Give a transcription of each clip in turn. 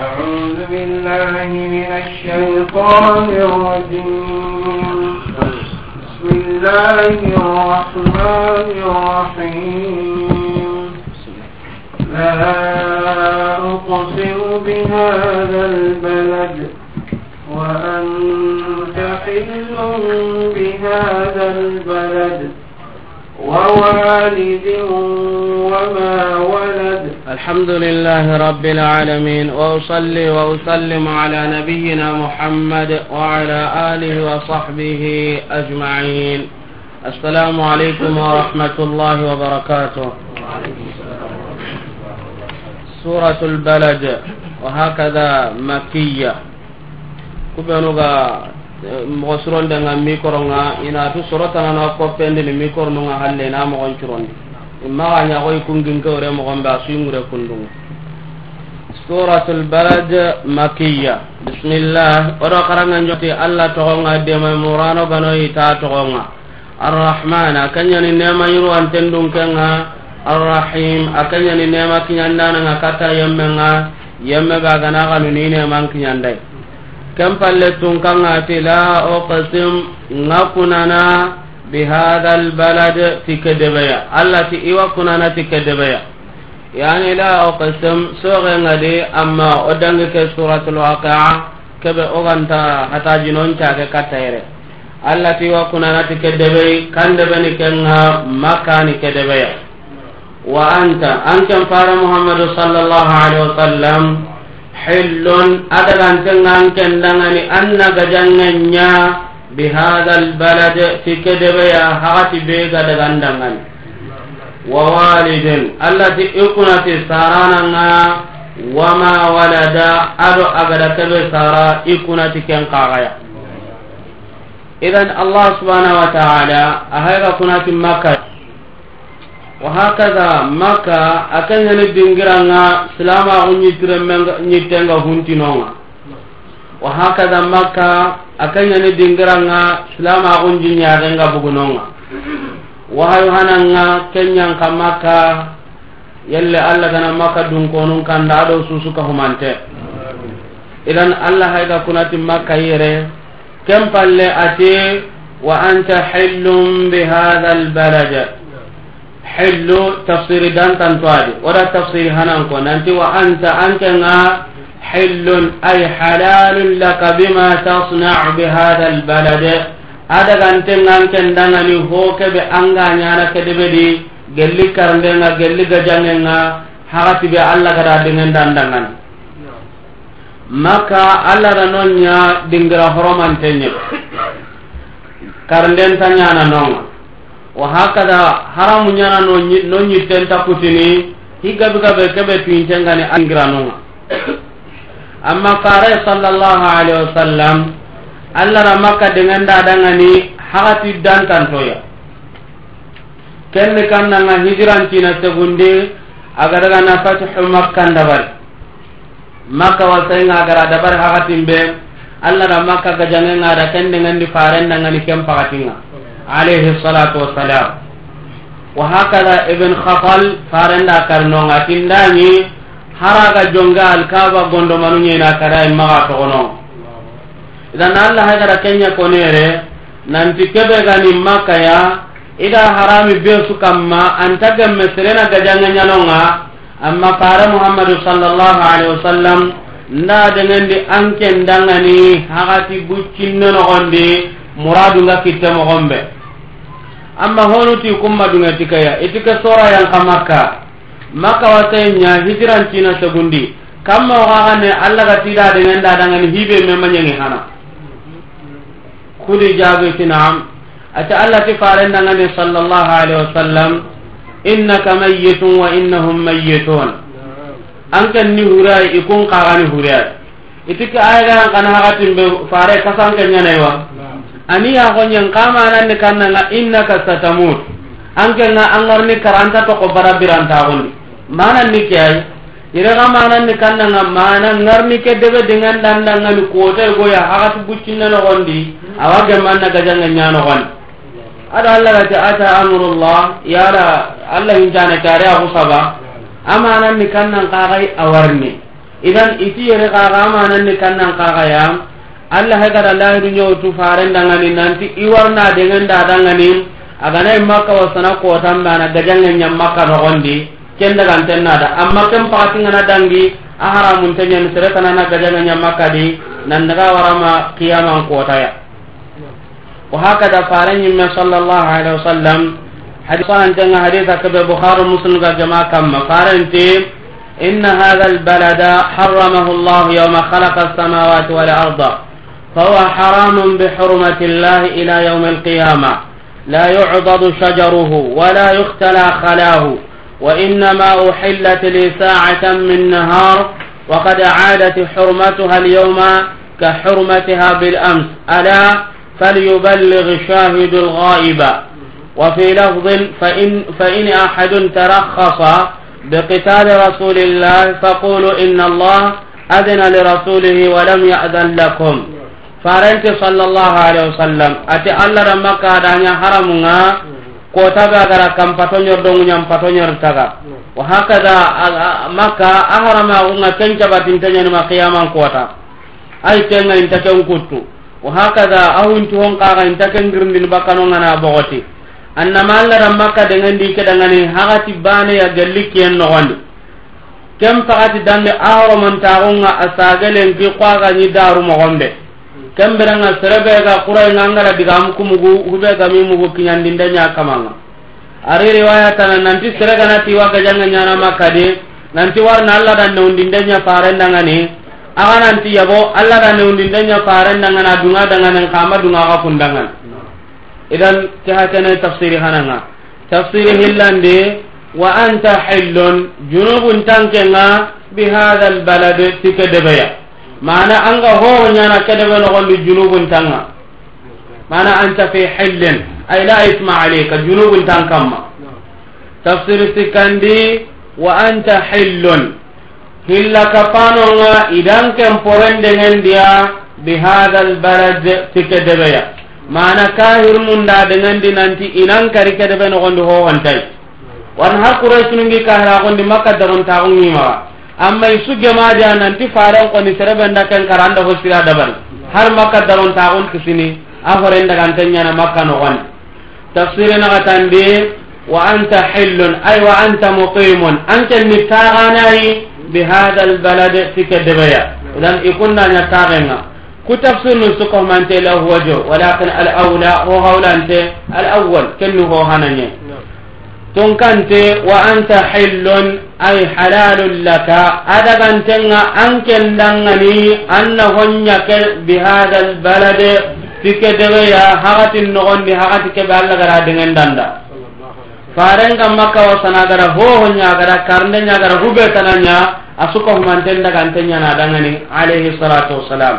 أعوذ بالله من الشيطان الرجيم. بسم الله الرحمن الرحيم. لا أقسم بهذا البلد وأنت حل بهذا البلد. ووالد وما ولد. الحمد لله رب العالمين وأصلي وأسلم على نبينا محمد وعلى آله وصحبه أجمعين. السلام عليكم ورحمة الله وبركاته. سورة البلد وهكذا مكية. كبنوغا mogo sirondenga micronga inatu sorotanana koppendini micronunga halle ina mogon curondi imaga ñagoy kunginkewre mogonɓe a suingure kundunga سورة البلد مكية بسم الله ورقرنا نجتي الله تغنى دم مرانو بنوي تا تغنى الرحمن أكن يعني نعم يرو أن تندون كنها الرحيم أكن يعني نعم كن يندانا كتا يمنا يمنا غانا غنوني نعم كن يندانا كم فلتون كان لا أقسم نكوننا بهذا البلد تكدبيا التي إيوا كننا كدبيا. يعني لا أقسم سوغنا دي أما أدنك سورة الواقعة كبه أغنتا حتى جنون تاكي كتيري allati wa في إيوة كدبيا كان دبني makani مكان كدبيا. وأنت أنت فار محمد صلى الله عليه وسلم hillun adagantengan kendangani anna gajangenya bihada albalad ti kedebeya hakati be gadagandangani wa walidin allati ikunati sarananga wama walada ado agada kebe sara ikunati ken kagaya idan allah subhanahu wa ta'ala ahayga kunati makkah وهكذا مكة أكن دينغرانا سلاما نيتنغا هونتينونا وهكذا مكة أكن دينغرانا سلاما نيتنغا بوغنونا وهاي هانانا كنيان كمكة يلي الله غنا مكة دونكونون كان دادو سوسوكا همانتي إذن الله هيدا كنات مكة يري. كم قال أتي وأنت حل بهذا البلد؟ حل تفسير دان تنتوادي ولا تفسير هنانكو ننتي وأنت أنت حل أي حلال لك بما تصنع بهذا البلد ada ganten nan ken dangani ho ke be anga nyana ke de bedi gelli karnde nga gelli gajange nga hakati be alla gara dengan dandangan maka alla ranonya dingra horoman tenye. Karnde tanya na wa hakada haramu nyana no no nyiten takutini higa biga be kebe pintenga ne angirano amma kare sallallahu alaihi wasallam Allah ra maka dengan dadangani hakati dan tantoya kenne kanna nga hijran tina segunde agar ga na fatihu makka dabar maka wasai nga agar dabar hakatin be Allah ra maka ga jangen nga da kenne ngandi عليه الصلاة والسلام. وهكذا ابن خفل فارن كرنو لكن داني حرق جنجا الكابة قندو منو نينا كرائم مغاتغنو إذا نالا هذا ركنيا كونيري نانتي كبغاني مكايا إذا حرامي بيرسو كما أنت كم مسرنا نونغا أما فار محمد صلى الله عليه وسلم na dengan di angken dangani hagati bucin nono kondi muradu nga kita amma honuti kumma dunga tikaya itika sora yang ka makka. Makka wasaynya hijiran cina segundi. Kamma wakane allah ga tida dengan dadangani hibe memanyangi hana kudi jagiti naam. Ata allah ti farendangani sallallahu alaihi wasallam innaka mayyitun wa innahum mayyitun. Anken ni hurai ikun kagani hurai itike ayagaran kana hakatin be fare kasankenyanawa ani ya gonyan kama nan ne na innaka satamut. Anke na angarni karanta to ko bara biranta gondi manan ni kiyai? Ire ga manan ni kannanga manan ngarni ke debe dengan dandanga ni te go ya aga tu buccinna no gondi awa ge manna ga jang nya no gondi ada Allah ta ata amrulllah ya ra Allah hinjana tare aku husaba amanan ni kannan awar awarni. Idan iti yere ga amanan ni kannan kaga ya allah hegada lahidu ñowtu farendangani nanti i warna dengenda dangani aganayi makka wasana kotanɓe ana gajange ñam makka noxondi ken dagantennada amma ken pakatingana dangi a haramunte ñani seretanana gajange ñam makka di nan daga warama qiyaman kotaya وهكذا فارن من صلى الله عليه وسلم حديث عن حديث كبير بخاري مسلم جماعة كما فارن إن هذا البلد حرمه الله يوم خلق السماوات والأرض فهو حرام بحرمة الله إلى يوم القيامة. لا يعضد شجره ولا يختلى خلاه وإنما أحلت لي ساعة من نهار وقد عادت حرمتها اليوم كحرمتها بالأمس. ألا؟ فليبلغ شاهد الغائب. وفي لفظ فإن, فإن أحد ترخص بقتال رسول الله فقولوا إن الله أذن لرسوله ولم يأذن لكم. farante sallallahu alaihi wasallam. Ati allah da makka da nya haramunga mm-hmm. ko taga gara kam patonyor dongu nyam patonyor taga. Mm-hmm. Wa hakada makka aharama unga kenja batin tanya ni makiyaman kota ay tenga inta ken kuttu. Wa hakada ahun tu hon kaga inta ken girndin bakano ngana bogoti. Annama allah da makka dengan di kedangani hakati bane ya galli gallikiyen no gondi kem pagati dange ahoromantaxunga a sagelen ki kwaga ni daru mogonɓe kemberenga serebega kurai nangara digamu kumugu hubega mi mugu kinyandinda nya kamanga ari riwaya tana nanti serega na nati waga janga nyana makade nanti war na alla dan neundinda nya pare nanga ni aga nanti yabo alla dan neundinda nya pare nanga na dunga dangan nang kama dunga ga kundangan idan kehatene tafsiri hananga tafsiri hillande wa anta hillun junubun tankenga hadzal balad tikadebaya mana anga ho nyana kedebe no gondi junubun tanga. Mana anta fi hillin. Ay la isma alayka junubun tan kamma tafsir sikandi wa anta hillun. Hilla kapano nga idan kem porende ngendia bi hadha balad tikedebe mana kahir munda dengan dinanti inan kari kedebe no gondi ho wantai wan ha quraish kahra gondi makka dagon taungi ma amma isu gemadia nanti faren koni serebenda ken karanda ho sira dabari har makka dagontaxun kisini a horendagantenyana makka nogondi tafsiri naxatandi wa anta hillun ay wa anta muqimun. Ankenni taxanayi bihada albalad tike debeya idan ikunna nya tagenga. Ku tafsir nu suko mante la huwajo walakin al awla ho hawlante al awwal kennu ho hananye. Tun kante wa anta hillun ay halalun laka adagantenga an kellangani anna honyake bihada albalade tike deweya hakatin nogondi hakati kebe allah gara dengen danda farenga makka wasanagara hohonyagara karndenyagara hubetananya asuka humanten dagantenya na dangani alayhi salatu wassalam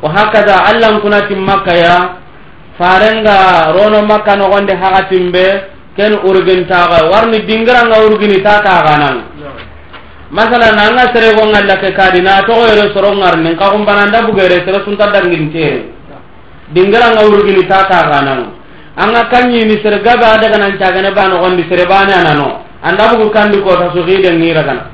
wa hakaza allan kunatin makka ya farenga rono makka nogondi hakatin be ken urgintaga warni dingiranga urgini ta taganan masala nanga anga sere kadi na to yere soro ngarne ka ko bugere sere sunta dangintere dingiranga urgini ta taganan anga kanyi ni sere gaba daga nan tagane bano gondi sere bana nano anda bugu kandi kota ta sugi de ngira kana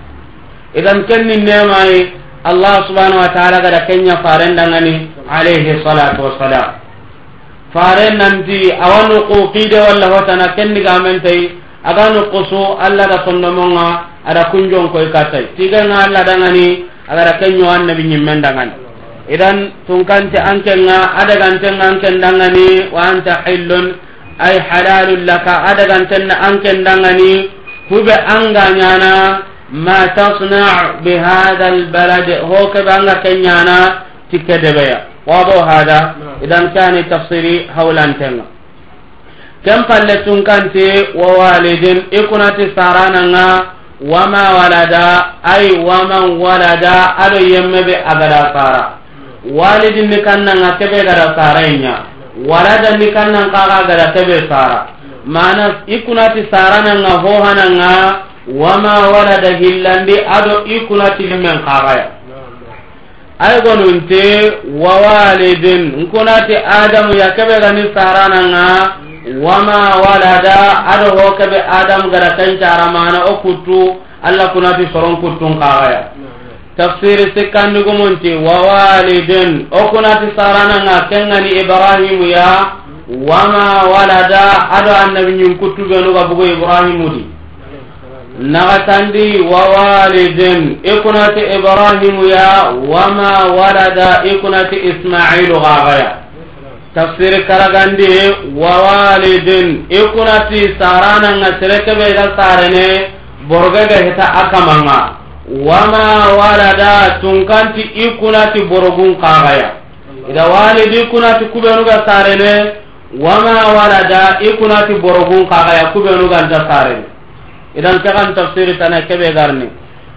idan kenni nemai allah subhanahu wa ta'ala gada kenya farendangani alayhi salatu wassalam. Faren nanti awanu ku qide walla hotana kenni gamentai aga nukusu allah da sondomonga ada kunjon koy katai tiga nga allah dangani agada kenyo annabi nyimmen dangani idan tunkante ankenga adagantenga anken dangani wa anta hillun ay halalun laka adagantenna anken dangani hube anga nyana ma tasna bihada albalad ho kebe anga kenyana تكة دبيا واضح هذا إذا كان تفسيري حول أنتنا كم فلتون كانت ووالد إكنات سارانا وما ولد أي ومن ولد أدو يمبي أبدا سارا والد نكنا كبه غدا سارينيا ولد نكنا قاقا غدا تبه سارا معنى إكنات سارانا هوهنا وما ولد هلندي أدو إكنات لمن قاقايا ay gonunte wawalidin. Nkunati adamu ya keɓe gani sarananga wama walada aɗo ho keɓe adamu gada kencaramana o kuttu allah kunati soron kuttun kaxaya tafsiri sikkandigumunti wawalidin. O kunati sarananga kengani ibrahimu ya wama walada aɗo annabi ñin kuttuɓenuga bugo ibrahimudi di nagatandi wawalidin ikunati ibrahimu ya wama walada. Ikunati ismailu xaxaya tafsir karagandi wawalidin ikunati sarananga serekeɓe ga sarene borogega heta akamanga. Wama walada. Tunkanti ikunati borogun kaxaya ida walidi ikunati kuɓenuga sarene wama walada. Ikunati borogun kaxaya kuɓenuganta sarene. idan tagan tafsir tana kebe garni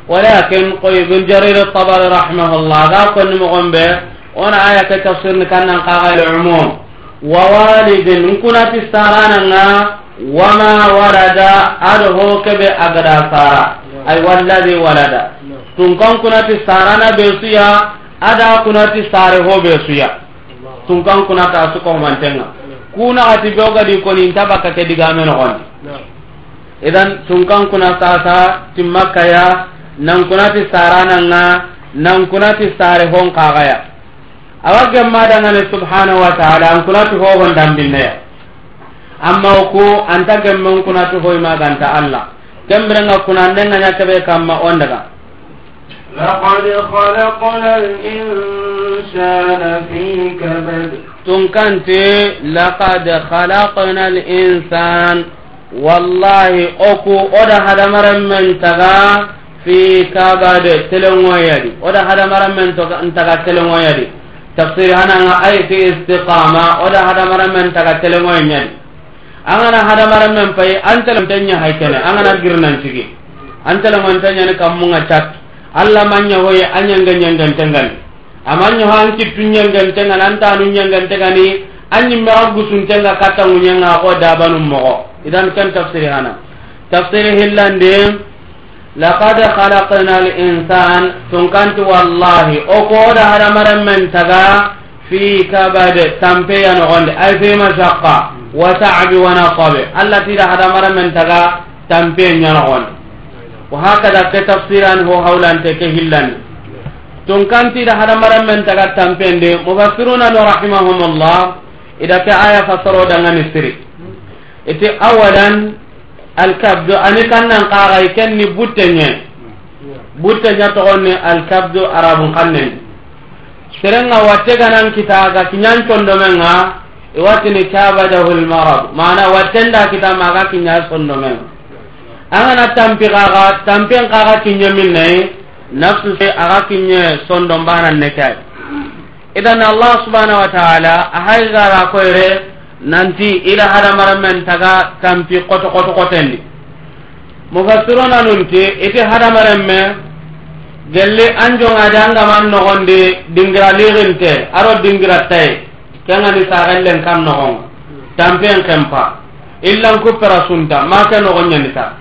walakin qoy bin jarir at-tabari rahimahullah ga kon mo gombe ona aya ka tafsir ni kannan qaga al-umum wa walidin kuna ti sarana nga wama warada adho kebe agada sara ay walladhi walada tun kan kuna ti sarana besuya ada kuna ti sare ho besuya tun kan kuna ta su ko mantenga kuna ati boga di ko tabaka ke digame no idan tun kan kuna sasa timmakkaya nankunati sarananga nankunati sare hon kaxaya awa gemmadangane subhanahu wa taala an kunati hohon dambinneya amma oku anta gemmen kunati hoymaganta allah kembirenga kunandenga ñakeɓe kamma on daga لقد خلقنا الإنسان في كبد تنكنت لقد خلقنا الإنسان wallahi oku oda hadamaren men taga fi kabade telengoyadi. Oda hadamaren men taga telengoyadi. Tafsir hananga ay fi istiqama oda hadamaren men taga telengoyadi angana hadamaren pay antelemtenya haykene angana girnancigi cigi kammunga tenya allah kamunga chat. Alla manya hoye anyanga nyanga tengani antanu nyanga tengani anyi mera gusuntenga katta ŋuñenga ko dabanum mogo idan ken tafsiri hana. Tafsiri hillande laqad khalaqna al-insan tunkanti wallahi o kooda hadamaren men taga fi kabade tampeya nogonde ay fi mashaqqa wa ta'bi wa nasabe. Allah tida hadamaren men taga tampe ñanogonde wa hakada ke tafsiran ho hawlante ke hillande. Tunkanti da hadamaren men taga tampende mufassiruna no rahimahumullah ida ke aya fasaro dangani siri iti awalan alkabdu ani kannan kaxay kenni butteñe butteña togonni alkabdu arabun kannen serenga watte ganan kita kitaga kiñan condomenga iwatini kabadahu lmarad mana wattenda kita maga kiña sondomenga angana tampi kaga tampen kaga kiñe minnayi nafsu se aga kiñe sondon banan nekay idan allah subhanahu wa ta'ala ahay gara koyre nanti ila hadamaramen taga tampi koto koto kotendi. Mufassirona nunti iti hadamaremme gelli anjongadi angaman nogondi dingira liginte aro dingira tay kengani saxellen kam nogonga. Tampen kempa. Illan illankupera sunta make nogonñanita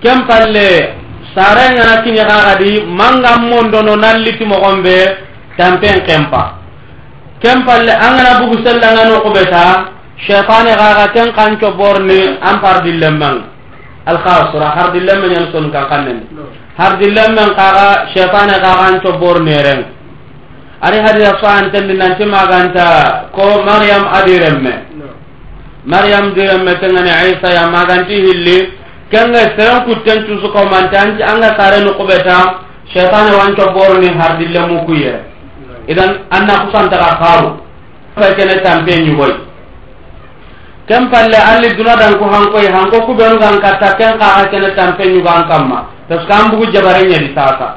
ken palle sarengana kiñaxaxadi mangam mondono nalliti mogonɓe tampen kempa. Kempalle angana bugu sellangano kubeta shaytan gaga ken kanco borni an par dillembang al khasra son kan kannen. Hardillemmen kaga shaytan gaga an ari hadiya soantendi nanti maganta ko mariam adiremme mariam diremme tengani isa ya maganti hilli kenge seren kutten cusukomante anga kare no kubeta shaytan wan borni hardillemu kuyere. idan anna kusantaka xaaru fe kene tampe ñugoy. Ken palle alli duna danku hankoy hanko kubenu gan katta ken xaxa kene tampe ñugan kamma. Parce que an bugu jabare ñadi sasa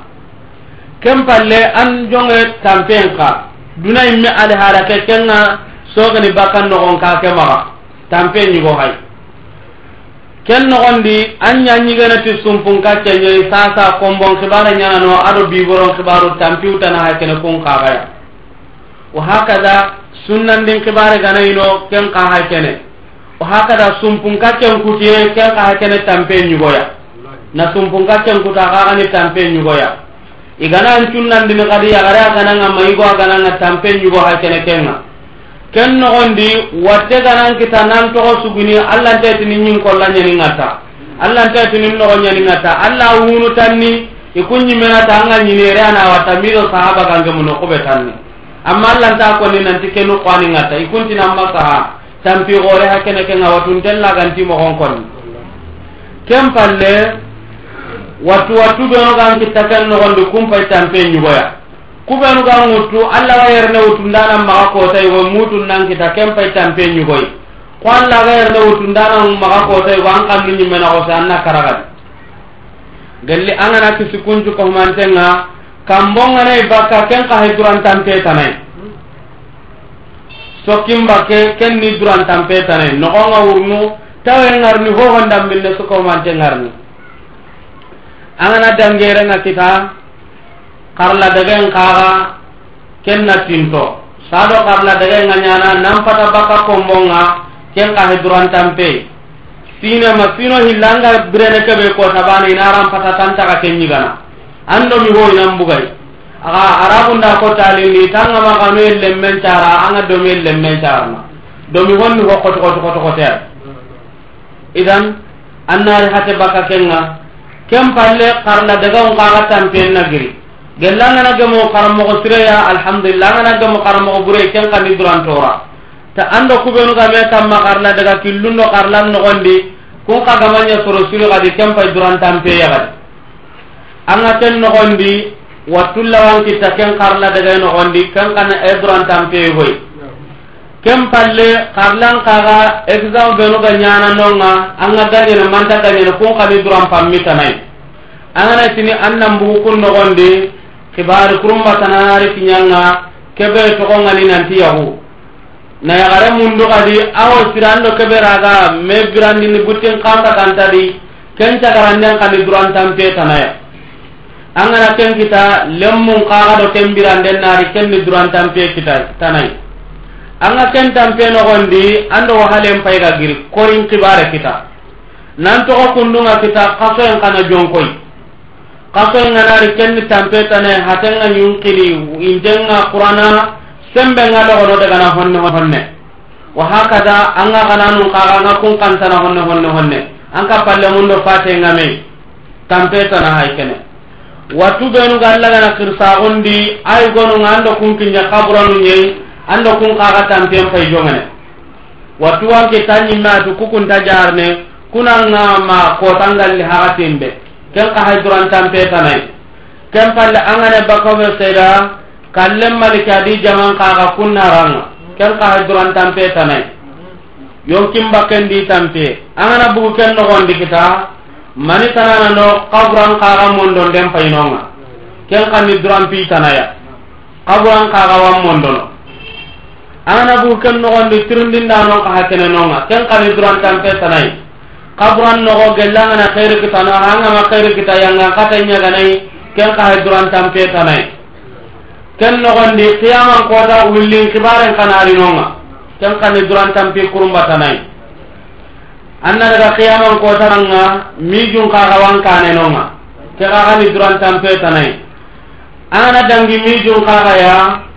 ken palle an jonge tampen ka duna imme alihala ke kenga sogeni bakkan noxon ka ke maxa. Tampe ñugo hay. ken nogondi an ñañigenati sumpun kaccañoyi sasa kombon xibara ñanano aɗo biboron xibaru tampiutana ha kene kun kaxaya wa hakada sunnandin xibare ganayino ken ka kene. Wa hakada sumpun kaccen kutiye ken ka kene tampe ñugoya. Na sumpun kaccen kuta xaxani tampe ñugoya. Igana an cunnandini xadi yaxare a gananga mayigo a gananga tampe ñugo ha kene kenga. ken nogondi watte ganan kita nan togo suguni allah ntetini ñin kolla ñeningata allah ntetini nogo ñeningata allah wunu tanni ikunñimenata anga ñinere ana watta mido sahaba gange muno kuɓe tanni amma allah nta koni nanti kenu koaningata ikuntinanma saha tampi gore ha kene kenga watuntellaganti mogon konni. ken palle wattu wattu ɓenogan kitta ken nogondi kumpay tampe ñugoya kubenu ga ŋuttu alla wa yerne wutundana maga kotaygo mutunnan kita ken pay tampe ñugoy ko alla ga yerne wutundana maga kotaygo an kandu ñimmenagose an na karagadi. Gelli angana kisi kuncu kohumantenga kambonganay bakka ken kahe kahay durantanpetanay sokkin bakke ken ni durantanpetanay nogonga wurnu tawe ngarni hohon dambinne sukohumantengarni angana dangerenga kita karla dagen kaga kenna tinto. Sado karla dagen nga nyana nampata baka kombonga ken ka hedran tampe. Sina ma hilanga brene kebe ko tabani naram pata tanta ka kenyi gana. Ando mi ho inam bugai aga arabu nda ko tali ni tanga ma kanu lemmen cara anga do mi lemmen cara do mi honni ko ko ko ko ko ter idan annari hate baka kenga kem palle karla daga on kaga tampe na giri gella ngana gemo karamogo sireya alhamdulillah ngana gemo karamogo bure ken kandi durantora ta ando kubenu game kamma karla daga killundo karlan nogondi kun ka gamanya soro suru kadi ken pay durantampeya kadi anga ken nogondi wattullawan kitta ken karla daga nogondi ken kana e durantampeye hoy ken palle karlan kaga exam benu ga ñana nonga anga gañene manta gañene kun kadi duran pammitanay angana tini an nan bugu kun nogondi kibari kurumbatananari kiñanga kebe togongani nanti yahu. Na yagare mundu kadi awo sirando kebe raga me birandini butten kanka kantadi ken cagaranden kani durantanpe tanaya. Angana ken kita lemmun kaga do ken biranden nari kenni durantanpe kita tanay anga ken tampe nogondi ando wahalen payga giri korin kibare kita. Nan togo kundunga kita kasoen kana jonkoy kasoy nganari kenni tampetane hatenga ñunkiri intenga qurana sembe nga dogono dagana honne honne. Wa hakada anga gananun kaga anga kun kantana honne honne honne. Anka palle mundo fatenga me tampetana hay kene. Wattu benu gallagana kirsagondi ay gonu nga ando kun kunkiña kaburanu ñeyi ando kun kaga tampen fay jongene wattu wanke ta ñimme atu kukunta jarne kunanga ma kotangalli hakatin be ken ka hayduran tampe tanai. Ken palle angana bakawe seda kallem malika di jaman kaga kunna ranga ken ka hayduran tampe tanai. Yonkin bakken di tampe angana bugu ken nogondi kita mani tanana no kabran kaga mondon den painonga. Ken kanni duran pi tanaya kabran kaga wan mondono angana bugu ken nogondi tirindinda kaha kene nonga ken kanni duran tampe tanai. kaburan nogo gellangana khairi kitano angama khairi kita yangan kata ñaganai ken kahe durantampe tanai. Ken nogondi qiyaman kota wullin kibaren kanarinonga ken kani durantampi kurumbatanai anna daga qiyaman kotaranga mijun kagawan kanenonga ke xaxani durantampe tanai. Angana dangi mijun kagaya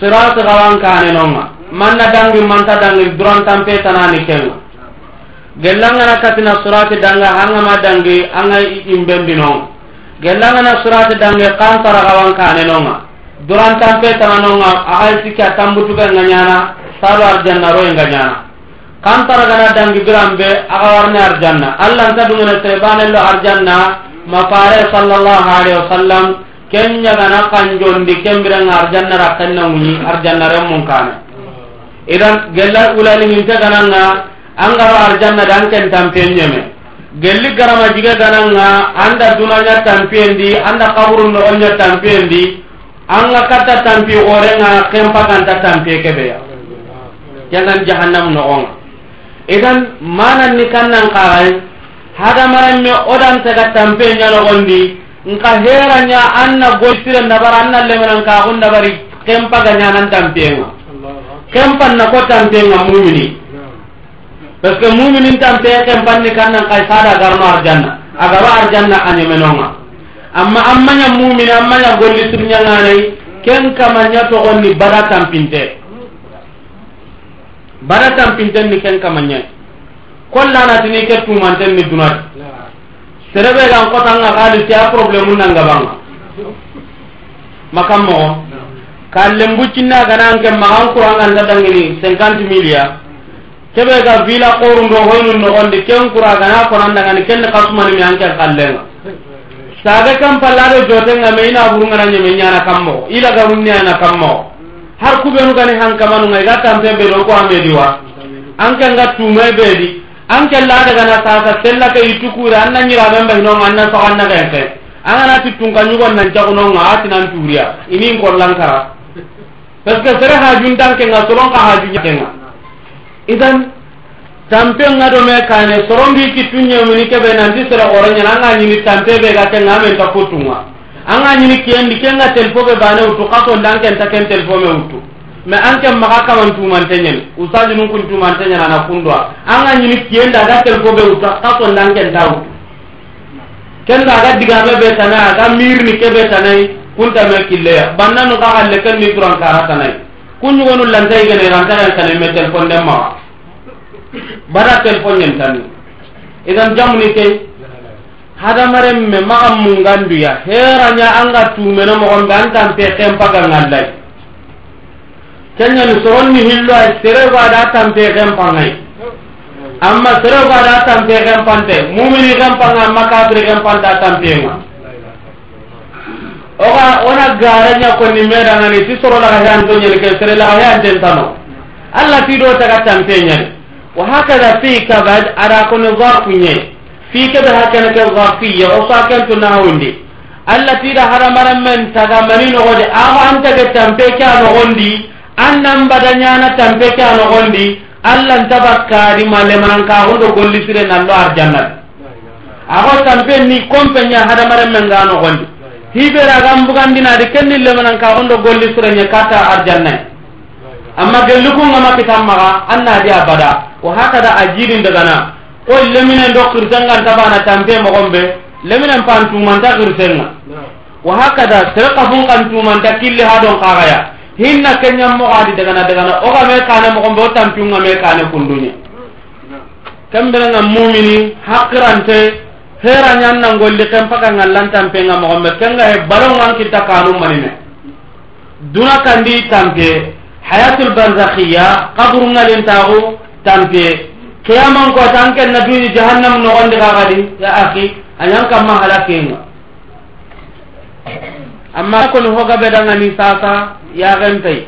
sirat gawan kanenonga manna dangi manta dangi durantampe tanani kenga. gellangana katina surati danga hangama dangi anga imbendino gellangana surati dange kansaragawan kanenonga durantanpe tananonga ahay sikki a tambutugenga ñana sado arjanna royenga ñana kantaragana dangi biranbe aga warne arjanna. Allanta dungene sebanello arjanna mafare sallallahu alaihi wasallam ken ñagana kanjondi kembirenga arjanna rakkennanguñi arjanna ren kane. Idan gella ulalingintegananga angaro arjanna dan ken tampen nyeme. Gelli garama jiga dananga anda dunanya tampendi anda kaburu no onya tampendi anga kata tampi orenga kempa kanta tampe kebe ya. Jangan jahannam no onga idan manan ni kannan kaay hada maran odan taga tampe nya no gondi nka heranya anna goistire nabara anna lemenan ka gunda bari kempa ganya nan tampe kempa na ko tampe mu'mini. parce que muminin tan pe ken panni kannan kay sada garno arjanna. Agaro arjanna anyemenonga amma ammaña mumin ammaña golli surnyanganai ken kamaña togonni bada tampinte. Bada tampinten ni ken kamanya kollanatini ke tumanten ni dunat. Serebe gan kotanga kali ti a problemu nangabanga. Makam mogo. Kallembuccinna gananke magan kuranganda dangini 50 milliard keɓe ga vila qorundo hoynu nogondi ken kuragana konandangani kenni kasumanimi anken kallenga. Saga kam pallado jotenga me ina burungana ñana kam kammogo ilagarunniana kam kammogo har kuɓenu gani hankamanunga iga tampen ɓe ɗon ko amediwa. Anke nga tume ɓeedi anke ladagana sasa sellake ittukure an na ñiramen ɓehinonga an na sogo fe anganati tunka ñugon nan cagunonga atinan turiya inin kollankara parce que sere hajuntankenga soronka hajuñakenga idan tampe nga do me kane sorombi kitunye muni ke be nan disra oranya nga nyini tampe be ga tenga men ta kutunga. Anga nyini kiendi kenga telfo be bane utu kaso ndanke ta ken telfo me utu. Me anke maka ka man tu man tenyen usaji nun kun tu man tenyen ana kundwa. Anga nyini kienda ga telfo be utu kaso ndanke ta utu. Kenda ga diga be be tana ga mirni ke be tanai kunta me kille banna no ga halle ken mi duran kara tanai kuñugonu lantay gene rantaran kaneme téléphone den maxa bara téléphone ñen tanni idan jamuni ke hadamaren me maxa munganduya heraña anga tumene moxonɓe antan pexen pagangallay keñani soronni hillo ay seregoada tampexen pangay amma seregoada tampexen pante mumini xen panga amma kafiri xen a tampenga oga ona garanya konni medangani ti sorolaga yantoñeni ke serelaga heantentano allah ti do taga tampeñani wa hakada fi kabad ada koni zarfuñe fi kebe hakene ke zarfiya o so akentu nahundi allah tiida hadamaren men taga mani nogodi aho an tage tampe ke a nogondi an nan badañana tampe ke a nogondi allah ntaba kaadi gollisire nallo arjannat aho tampe ni kompeña hadamaren men ga nogondi. hibera gam bugandina di kenni lemanan ka ondo golli surenya kata arjanna amma gelli ku ngama kitamma anna di abada wa hakada ajirin daga na. Ko lemine ndo kirtanga tabana tampe mo gombe lemine pantu manta kirtanga wa hakada sirqa fun kan tu manta kille hadon kagaya hinna kenya mo adi daga na daga na o ga me kana mo gombe o tampi ngame kana kundunya. Kambere ngam mu'mini hakrante hera nyanna ngolli kan paka ngallan tampenga mo gombe kenga he balon wan kita kanu manine. Duna kandi tampe hayatul barzakhiya qabru ngalin tagu tampe keyaman ko tanke na duni jahannam no gonde ga gadi ya akhi anyan kam ma halakenga amma ko no hoga be ni sasa ya gentai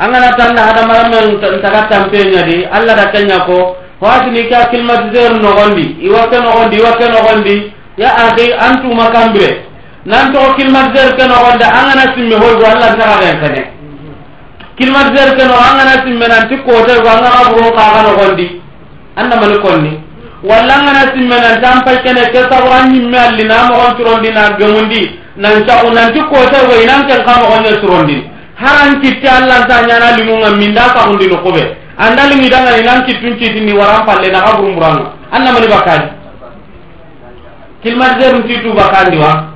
angana tanda hada maramen taga tampe nyadi alla da kenya ko howatini ka climatiseur nogondi iwakke nogondi iwakke nogondi. Ya ahi antuma kambire nantogo climatiseur ke nogonde angana simme hoygo allantaxaken kene climatiseur ke nogo angana simme nanti kotaygo angana buron kaga nogondi. Andamani konni. Walla angana simme nanti an pay kene ke sabura ñimme alli na mogon curondi na gemundi nan caku nanti kotaygo inanken ka mogonñe surondi haran kitti allanta ñana limunga min da kaxundini kuɓe anda lingi danga ni nanti kitun kiti ni waran palle na kaburu murano anna mani bakani kilmar zeru kitu bakani wa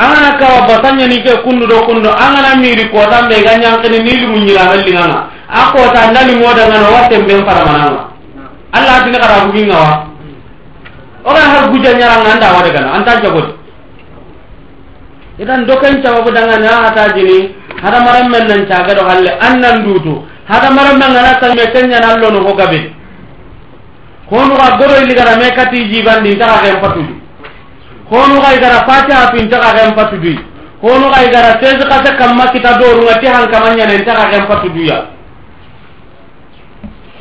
anana ka batanya ni ke kundu do kundu. Angana miri ko tambe ganya kene ni limu nyira halli nana ako ta ndani moda ngana wate mbem para mananga alla tini kara buginga wa ora har guja nyarang anda wada kana anta jabot idan dokan cawa budanga na hata jini hada maram men nan caga do halle annan dutu. hada maramba ngana tan me kenya nan lo no ko gabe honu ga goro ni gara me kati jibandi ta ga empatu honu ga gara fata apin ta ga empatu di honu ga gara tez ka ta kamma kita doru ngati han kamanya nan ta ga empatu di ya.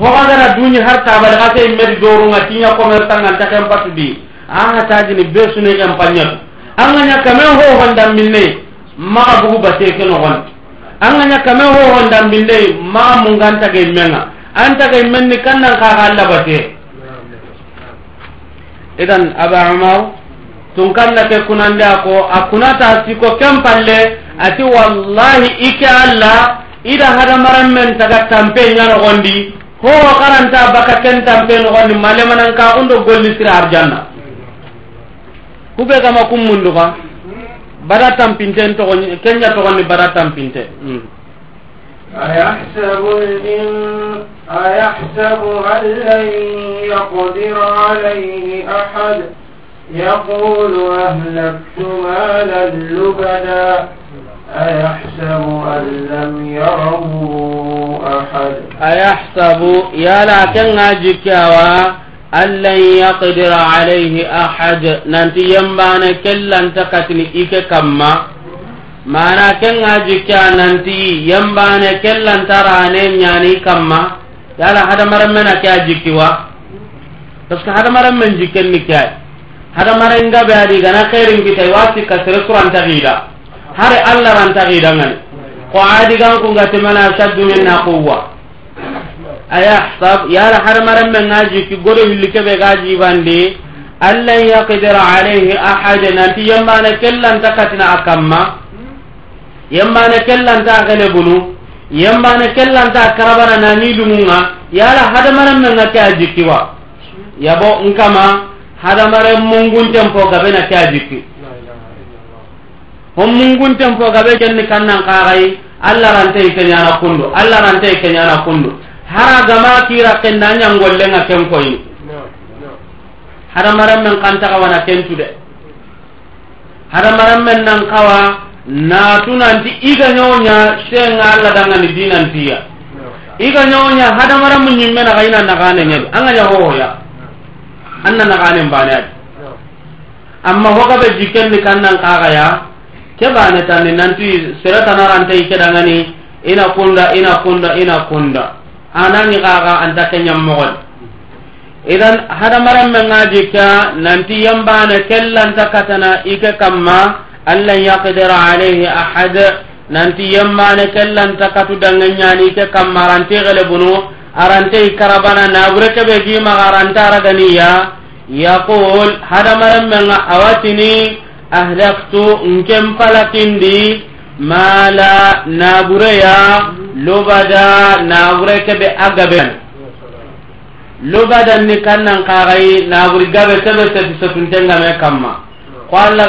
Ho ga gara dunya har ta bar ga te me doru ngati nya ko mer tangan ta ga empatu di an ta jini besu ne ga empanya an ga nya kamen ho handa minne ma ga bugu bate ke no wanti anganya kame ho honda binde ma menga. Anta menni kannan ka ga idan aba umar tun kanna ke kunande ako kunata siko kempalle ati wallahi ike Allah ida hadamaran men taga tampe ñanogondi gondi ho karanta baka ken tampe nogondi gondi male undo golli sira arjanna. Kube gama kum bada tampinten togo kenya togonni bada tampinte mm. أيحسب الإن أيحسب أن لن يقدر عليه أحد. يقول أهلكت مالا لبدا. أيحسب أن لم يره أحد. أيحسب يا لكن أجكوا أن لن يقدر عليه أحد ننتي ينبان كلا تكتني إيك كما mana ken ga jikka nanti yambane kellantaraane ñani kamma yala hadamaren mena ke a jikkiwa parce que hadamaren men jikkenni ke ay hadamaren ngabe adi gana xeerinkita iwa sikka sere surantaxiida hare allah rantaxiidangani ko adigankungatimana saddu minna quwa ayahsab yala hadamaren men ga jikki godo hilli keɓe ga jibandi allan yaqdira alayhi ahada nanti yambane kellantakatina a kamma yembane kellanta gele bunu. Yembane kellanta karabana nani dumunga. Yala hadamaren men ngake a jikkiwa yabo nkama hadamaren mungunten po gabe na ke a jikki hon mungunten po gabe jenni kannan kaxayi allah rantei keñana kundu allah rantei keñana kundu. hara gama kira kenda ñangollenga ken koyin hadamaren men kantakawana kentu de. Hadamaren men nan kawa natunanti iga ñoña senga allah dangani dinantiya iga ñoña hadamaren mu ñimme naga ina nagane ñebe anga ña hohoya anna nagane mbane adi amma hogabe jikkenni kannan kagaya ke bane tani nanti seretanaranta ke dangani ina kunda ina kunda ina kunda. anani xaxa anta kenyam mogon idan hada maran nanti yambane kellanta katana ike kamma allan yaqdira alayhi ahad nanti yambana kellan takatu danganyani ike kamma ranti gelebuno arante karabana nabure keɓe gima garanta araganiya yaqul hada awatini ahlaktu nken palakindi mala nabureya lobada nabure kebe agaben. Lobadan ni kannan kaxay naburi gabe sebe seti setuntengame kamma. Ko allah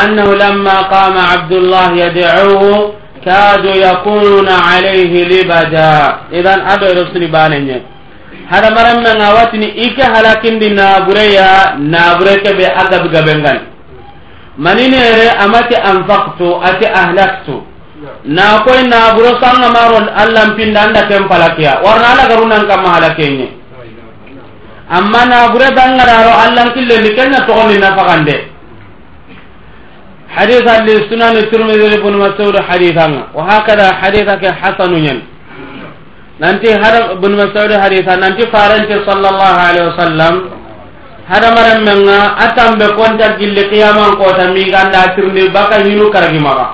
annahu lamma qama abdullah yadcuhu kadu yakununa alayhi libada. Idan adoyro suni banenye. Hadamaranmenga watini ike halakindi nabureya nabure kebe agabi gaben gani أغب غبنغان manine re amati anfaqtu ati ahlaktu na koy na buro sanga maro allah pinda anda kem palakia warna ala garunan kam halakenye amma na bure bangaro allah kille likenya to ni na fakande حديث لسنن الترمذي بن مسعود حديثا وهكذا حديثك حسن ين ننتي هذا بن مسعود حديثا ننتي فارنت صلى الله عليه وسلم هذا مرم من أتم بكون تجل قياما قوتا ميغان لا ترمي بقى هنو كرغي مغا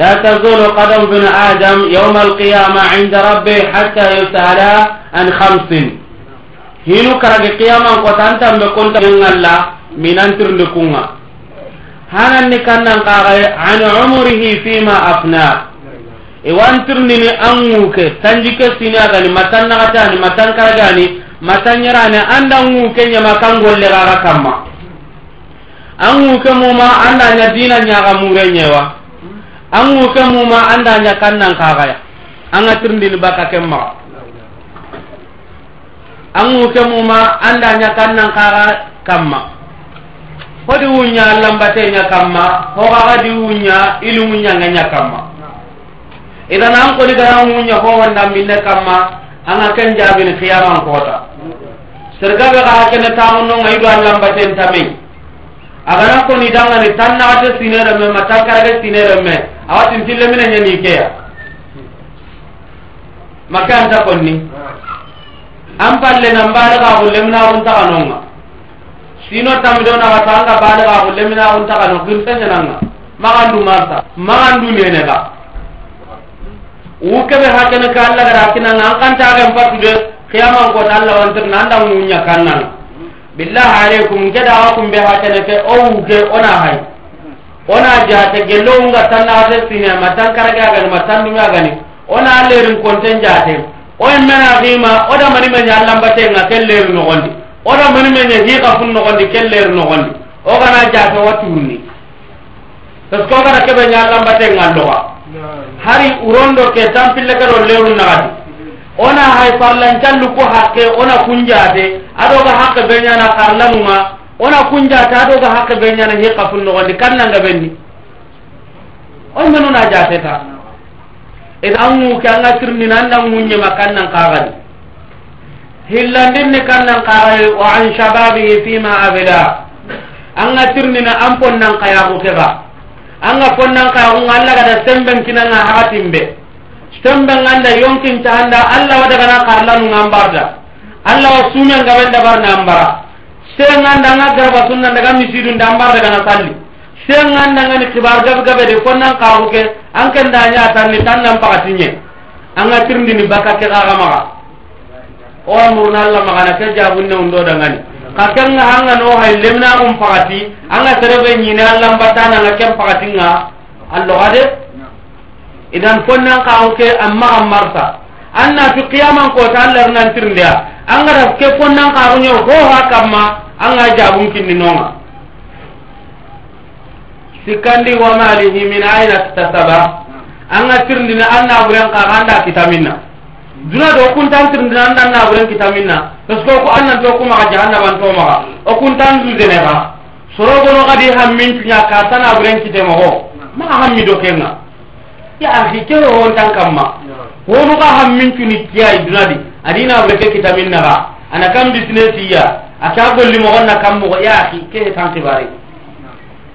لا تزول قدم بن آدم يوم القيامة عند ربي حتى يسأل عن خمس هنو كرغي قياما قوتا أنتم بكون تجل الله من أنتر لكونا hananni kannan kaxaye an umrihi fima afna iwantirnini an ŋuke tanjike sini agani matan naxatani matan karagani matanyarane anda nguke nyama kangolle gara kamma. Anguke muma anda nya dina nyaga mure nyewa. Anguke muma anda nya kannan kagaya. Anga tirndini baka kemma. Anguke muma anda nya kannan kaga kamma. Hodi wunya lambate nya kamma. Hoga di wunya ilu wunya nya kamma. Idan an ko digara wunya ho wanda minne kamma. anga ken jabini qiyaman kota serga be gaa kene tamuno ngai do Allah baten tabe agana ko ni danga ni tanna ate sinere me matakara ke sinere me awatin tille mena nyani ke ya makan ta konni am palle nambare ka ko lemna on ta kanonga sino tamdo na watanga bare ka ko lemna on ta kanon kirtanya nanga magandu marta magandu ne ne ka keɓe kebe hakene ka allah gara kinanga an kanta gen patude qiyaman ko ta allah wantirna anda munya kannanga billah aleykum ngeda hakum be hakene ke o wuke ona hay ona jate gello unga tanna hate sine matan karaga gani matan ɗume agani ona lerin konten jate o mena xima oda mani men allah bate nga keller no oda mani meñe hi fun no gondi keller no gondi. O kana jate watunni tas ko kana kebe nya allah bate nga lowa. hari urondo ke tampille kado leru nagati. Ona hay farlancallu ko hakke ona kunjate adoga hakke beñana karlanunga ona kunjate adoga hakke beñana hika funnogondi kannanga ɓenni on menona jateta ed an anguke anga sirnina anda guñema kannan kagadi hillandinni kannan kagadi wa an shababihi fima abila anga sirnina an ponnan kayaku kega anga konnan ka on Allah kada semben kinanga hatim be semben anda yonkin ta anda Allah wada kana karlan ngambarda Allah wa sunya ngaben da bar nambara sen anda nga garba sunna daga misidun dambar daga na salli. Sen anda nga ni kibar gab gabe de konnan ka huke an kan da nya tan ni tan nan pakatinye. Anga tirndi ni baka ke ga ga ma o amruna Allah magana ke jabunne undo daga ni ka kenga hanga no hay lemna um pagati anga serebe nyine Allah batana nga kem pagati nga allo ade? Idan konna ka oke amma amarta anna fi qiyaman ko ta Allah nan tirndiya anga da ke konna ka o ho ha kamma anga jabun kinni nonga. Sikandi wa malihi min aina tasaba. Anga tirndina anna buran ka anda kitaminna duna do kuntan tirndina an na buren kitaminna parce que ko annan to kumaxa jahannabantomaxa o kuntan dudenexa sorogono xadi hammin cuña karta naburen kitemoxo maxa hammi do kenga ya axi kewe wontan kamma honuxa hammin cuni kiyai dunadi adi nabureke kitaminnaxa ana kam bisinesiya a ke a golli moxonna kam moxo ya axi ke tan xibari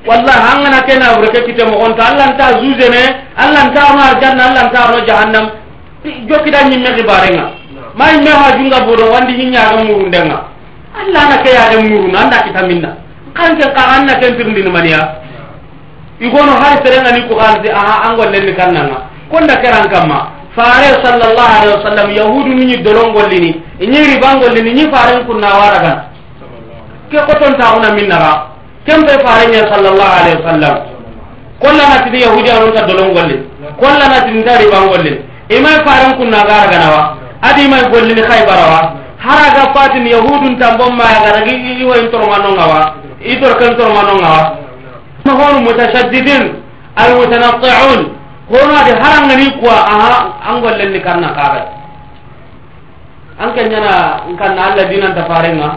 walla hangana gana ke nabureke kite moxonto an lanta zuzene an lantarno arjanna an lantarno jahannam. jokida ñimme xibarenga. Ma yimme hajunga bodo wandi ñiñaga murundenga. Alla na ke yaga muruna anda kitaminna kanke ka anna ken pirndini maniya. Igono hay serengani ni kuxansi aha angollenni kannanga. Konda keran kamma. Fare sallallahu alaihi wasallam yahudu ni dolon gollini ni ñi gollini ni fare kunna waragan. Ke kotontaxuna minnara. Kem be fare ni sallallahu alaihi wasallam. Kolla na yahudi anonta dolongollin kollanatini gollini kolla ta riban imay faren kunna garaganawa adi may gollini haybarawa haraga fatin yahudun tambon mayagaragi iwoyin tormanongawa itor ken tormanongawa honu mutashaddidin almutanatiun hono adi harangani kuwa aha an gollenni kanna kaga. An ke ñana kanna allah dinanta farenga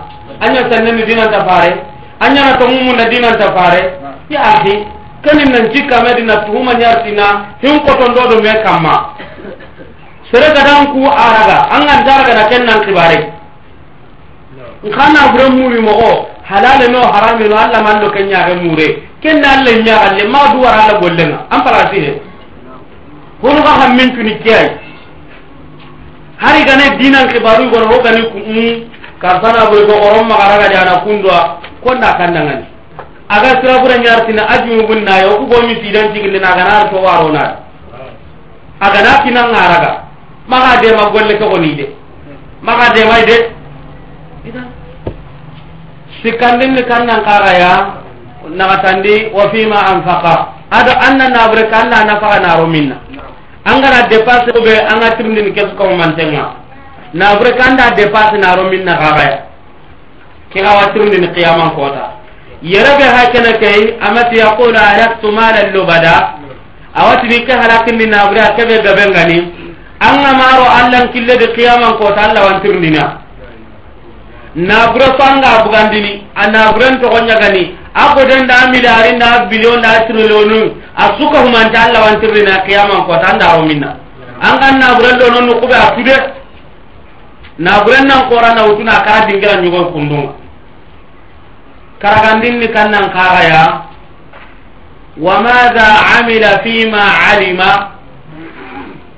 aña sanneni dinanta fare añana tongumunda dinanta fare ya ahi kenin nan cikkamedina tuhuma ñartina hin kotondoɗo me kamma. sere gadan ku araga. An gan daraga na kennan kibare. Nkana bure muri mogo oh, halale no harami no alla man do kenya ga mure. Kenna alla nya alle ma du wara alla gollenga am parasi he. Hono ga ham min tuni kiyai. Hari gane dinan kibaru gono ho gani ku um karsana bure go orom ma garaga jana kundwa konna kandangan aga sira bure nyartina ajmu bunna yo ku go mi sidan tigilina ga nar to waro na. Aga na kinan ngaraga maga dema golle ke togoni de maga demay de sikkandinni kannan karaya nagatandi wa fima anfaqa. Ado anna nabre kanna nafaga naro minna. Angana dépasse ɓe anga tirndini kesukamomantenga nabre kanda dépasse naro minna kakaya ke wa tirndini qiyaman kota. Yerebe ha kene kei amati yaqulu alaktu mala lubada. Awatini ke halakindi nabre a keɓe gabengani. Anga maro allan kille de qiyaman kota allah wantirndina nabure so anga bugandini a naburen togo ñagani a goden da milari nda billion nda trillionu a suka humante allah wantirndina qiyaman kota andaro minna angan naburen ɗo non nukuɓe a tude naburen nan kora nawtuna kara dingira ñugoy kundunga. Karagandinni kannan kaxaya wa mada amila fima alima.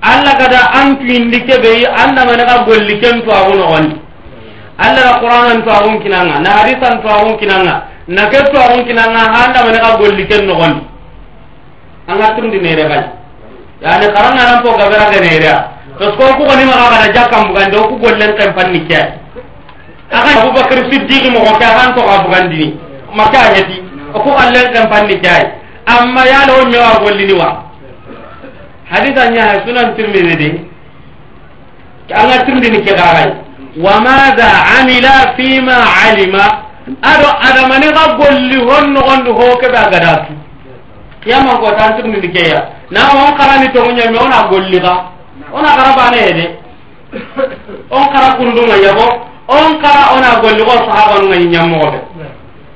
allah gada an tuindi keɓeyi andamanaga golli ken twagu nogondi alla na qur'anan twagun kinanga na hadisan twagun kinanga na ke twagun kinanga ha andamanaga golli ken nogondi anga tundi nere kay yani karanga nan po gabera ga nere to ko ku koni ma ga da gollen ken panni ke aka Abu Bakar Siddiq ke ko ka han to ga bugan dini maka yati panni ke ay. Amma ya lo nyawa golli wa. hadisa ñaha sunan tirmidhi di anga tirmidhi ke garay wa madha amila fima alima aɗo adamani ga golli honno gondo ho keɓe a gadatu yama ko tan tirmidhi ke na on karani toguñami ona golli ga ona karaba bane de. On kara kundunga yabo. On kara ona golli go sahaba no nyammo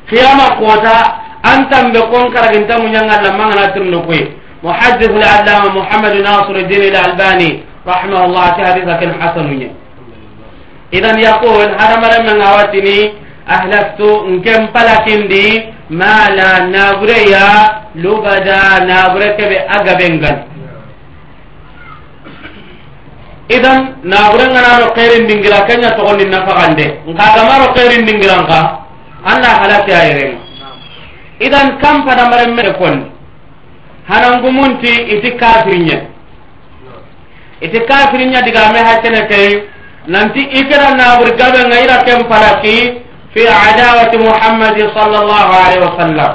kiyama kota antambe kon kara gintamu nyanga محدث العلامة محمد ناصر الدين الألباني رحمه الله تحدث كان حسن إذا يقول هذا ما لم نعرفني أهلفت نكم بلكن دي ما لا نابريا لبدا نابريك بأقبنغل إذا نابرنا نارو قيرين دينجلا كنيا تقولي نفقان دي. نكاد ما رو قيرين دينجلا نكا أنا حلاك يا إذا كم فدا مرمي hanangumunti iti kafirinya iti kafirinya digame hakkene kei nanti ikira nabur gabe nga ira ken palaki fi adawati muhammadi sallallahu alaihi wasallam.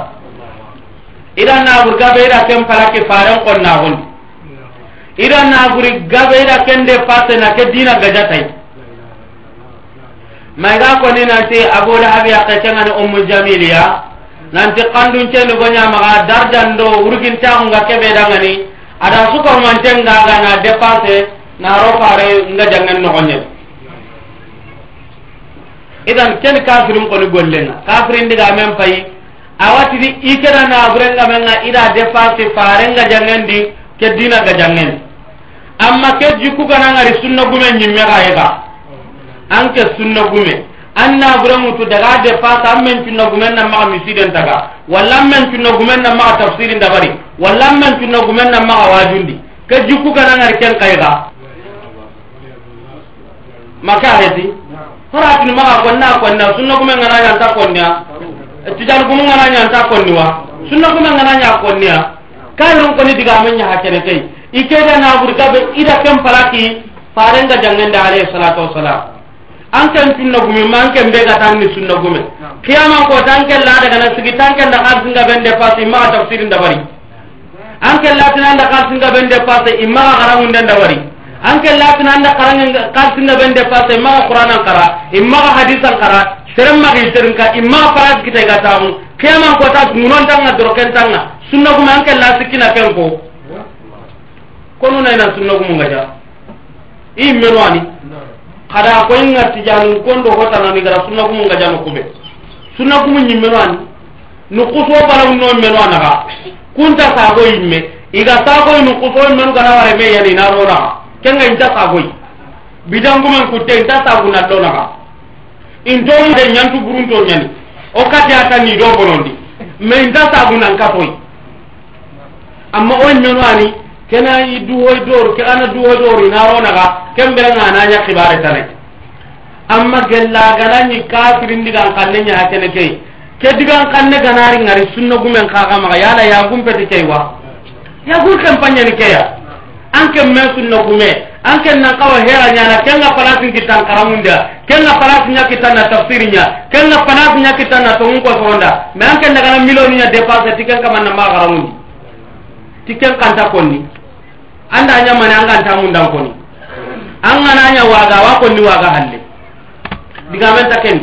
Ira nabur gabe ira ken palaki faren konnagundi ira naburi gabe ira kende pase na ke dina gajatai. Maiga koni nanti abu lahabi aketengani ummu jamiliya nanti kandun cenni go ñamaxa darjando wurgintaxunga keɓedangani ada sukarmantengaga na dépasse naro fare nga jangen noxoñen idan ken kafirin koni gollenga kafirin diga men payi awatidi ikena naburenga menga ida dépense fare nga jangen di ke dina ga jangen amma ke jikkuganangari sunna gume ñimme xayega anke sunna gume anna buramutu daga dépense an men cunna gumen na maxa misiden taga walla an men cunna gumen na maxa tafsiri ndabari walla an men cunna gumen na maxa wajundi. Ke jukku ganangari ken kayga make areti horatini maxa konna konna. Sunna gumen ngana ñanta konnia tijan gumu ngana ñanta konniwa sunna gumen ngana ña konnia kayiron koni digame ñaha kene kay i keda naburi gabe ida ken palaki farenga jangende alayhi salatu wasalam anken sunna gumi ma anken be gatan ni sunna gumi kiyama ko tanken la daga na sigi tanken da kan singa bende pasi ma tafsirin da bari. Anken la tinan da kan singa bende pasi imma garangun den da bari. Anken la tinan da kan kan singa bende pasi ma qur'anan kara imma hadisan kara serem ma giserin ka imma faras kita ga tamu. Kiyama ko ta munon tanga dro ken tanga. Sunna gumi anken la sikina ken ko kono na ina sunna gumi ngaja i menwani kada ko ngarti janu kondo hota na migara sunna kumu nga janu kube sunna kumu ñimmeno ani. Nu kuso bala no meno anaga. Kunta sa go yimme iga sa go nu kuso meno kana ware me yani na rora kenga inta sa go sagoy bidangumen kutte inta sa go na do naga. Into de nyantu burunto nyani. O kati ata ni do bonondi. Me inta sa sagu nan katoy amma o meno ani kena i duhoy dooru ke ana duhoy dooru ina ronaga kemberenga ananya kibare tane. Amma gellagananyi kafirin digan kanne ñaha kene kei. Ke digan kanne ganari ngari sunna gumen kakamaga yala yagum peti kei wa yagur kempañani keya. An ken me sunna gume an ken nan kawa hera ñana kenga palasin kittan karamunda kenga palasin ña kittan na tafsiri ña kenga palasin ña kittan na tongun kosonda mais an ken dagana millioni ña dépense ti ken kamanna ma karamundi ti ken kanta konni. anda ñamane mane anga koni anga nanya waga wa konni waga halle digamenta men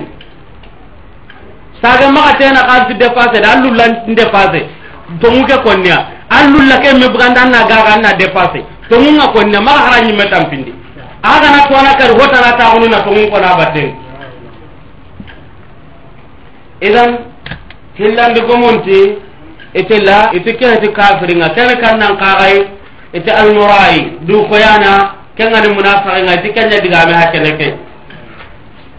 sage maxa tena kan ti de dan lullan defase to muke an lulla ke me buganda na gaga anna defase. Tongunga konnia maxa xara ñimme tampindi metam pindi aga na to na kar hota na idan hillandi gomonti itela iti keheti kafiringa kene kannan ita al murai du koyana kenga ni munafiqin ga dikanya diga me hakene ke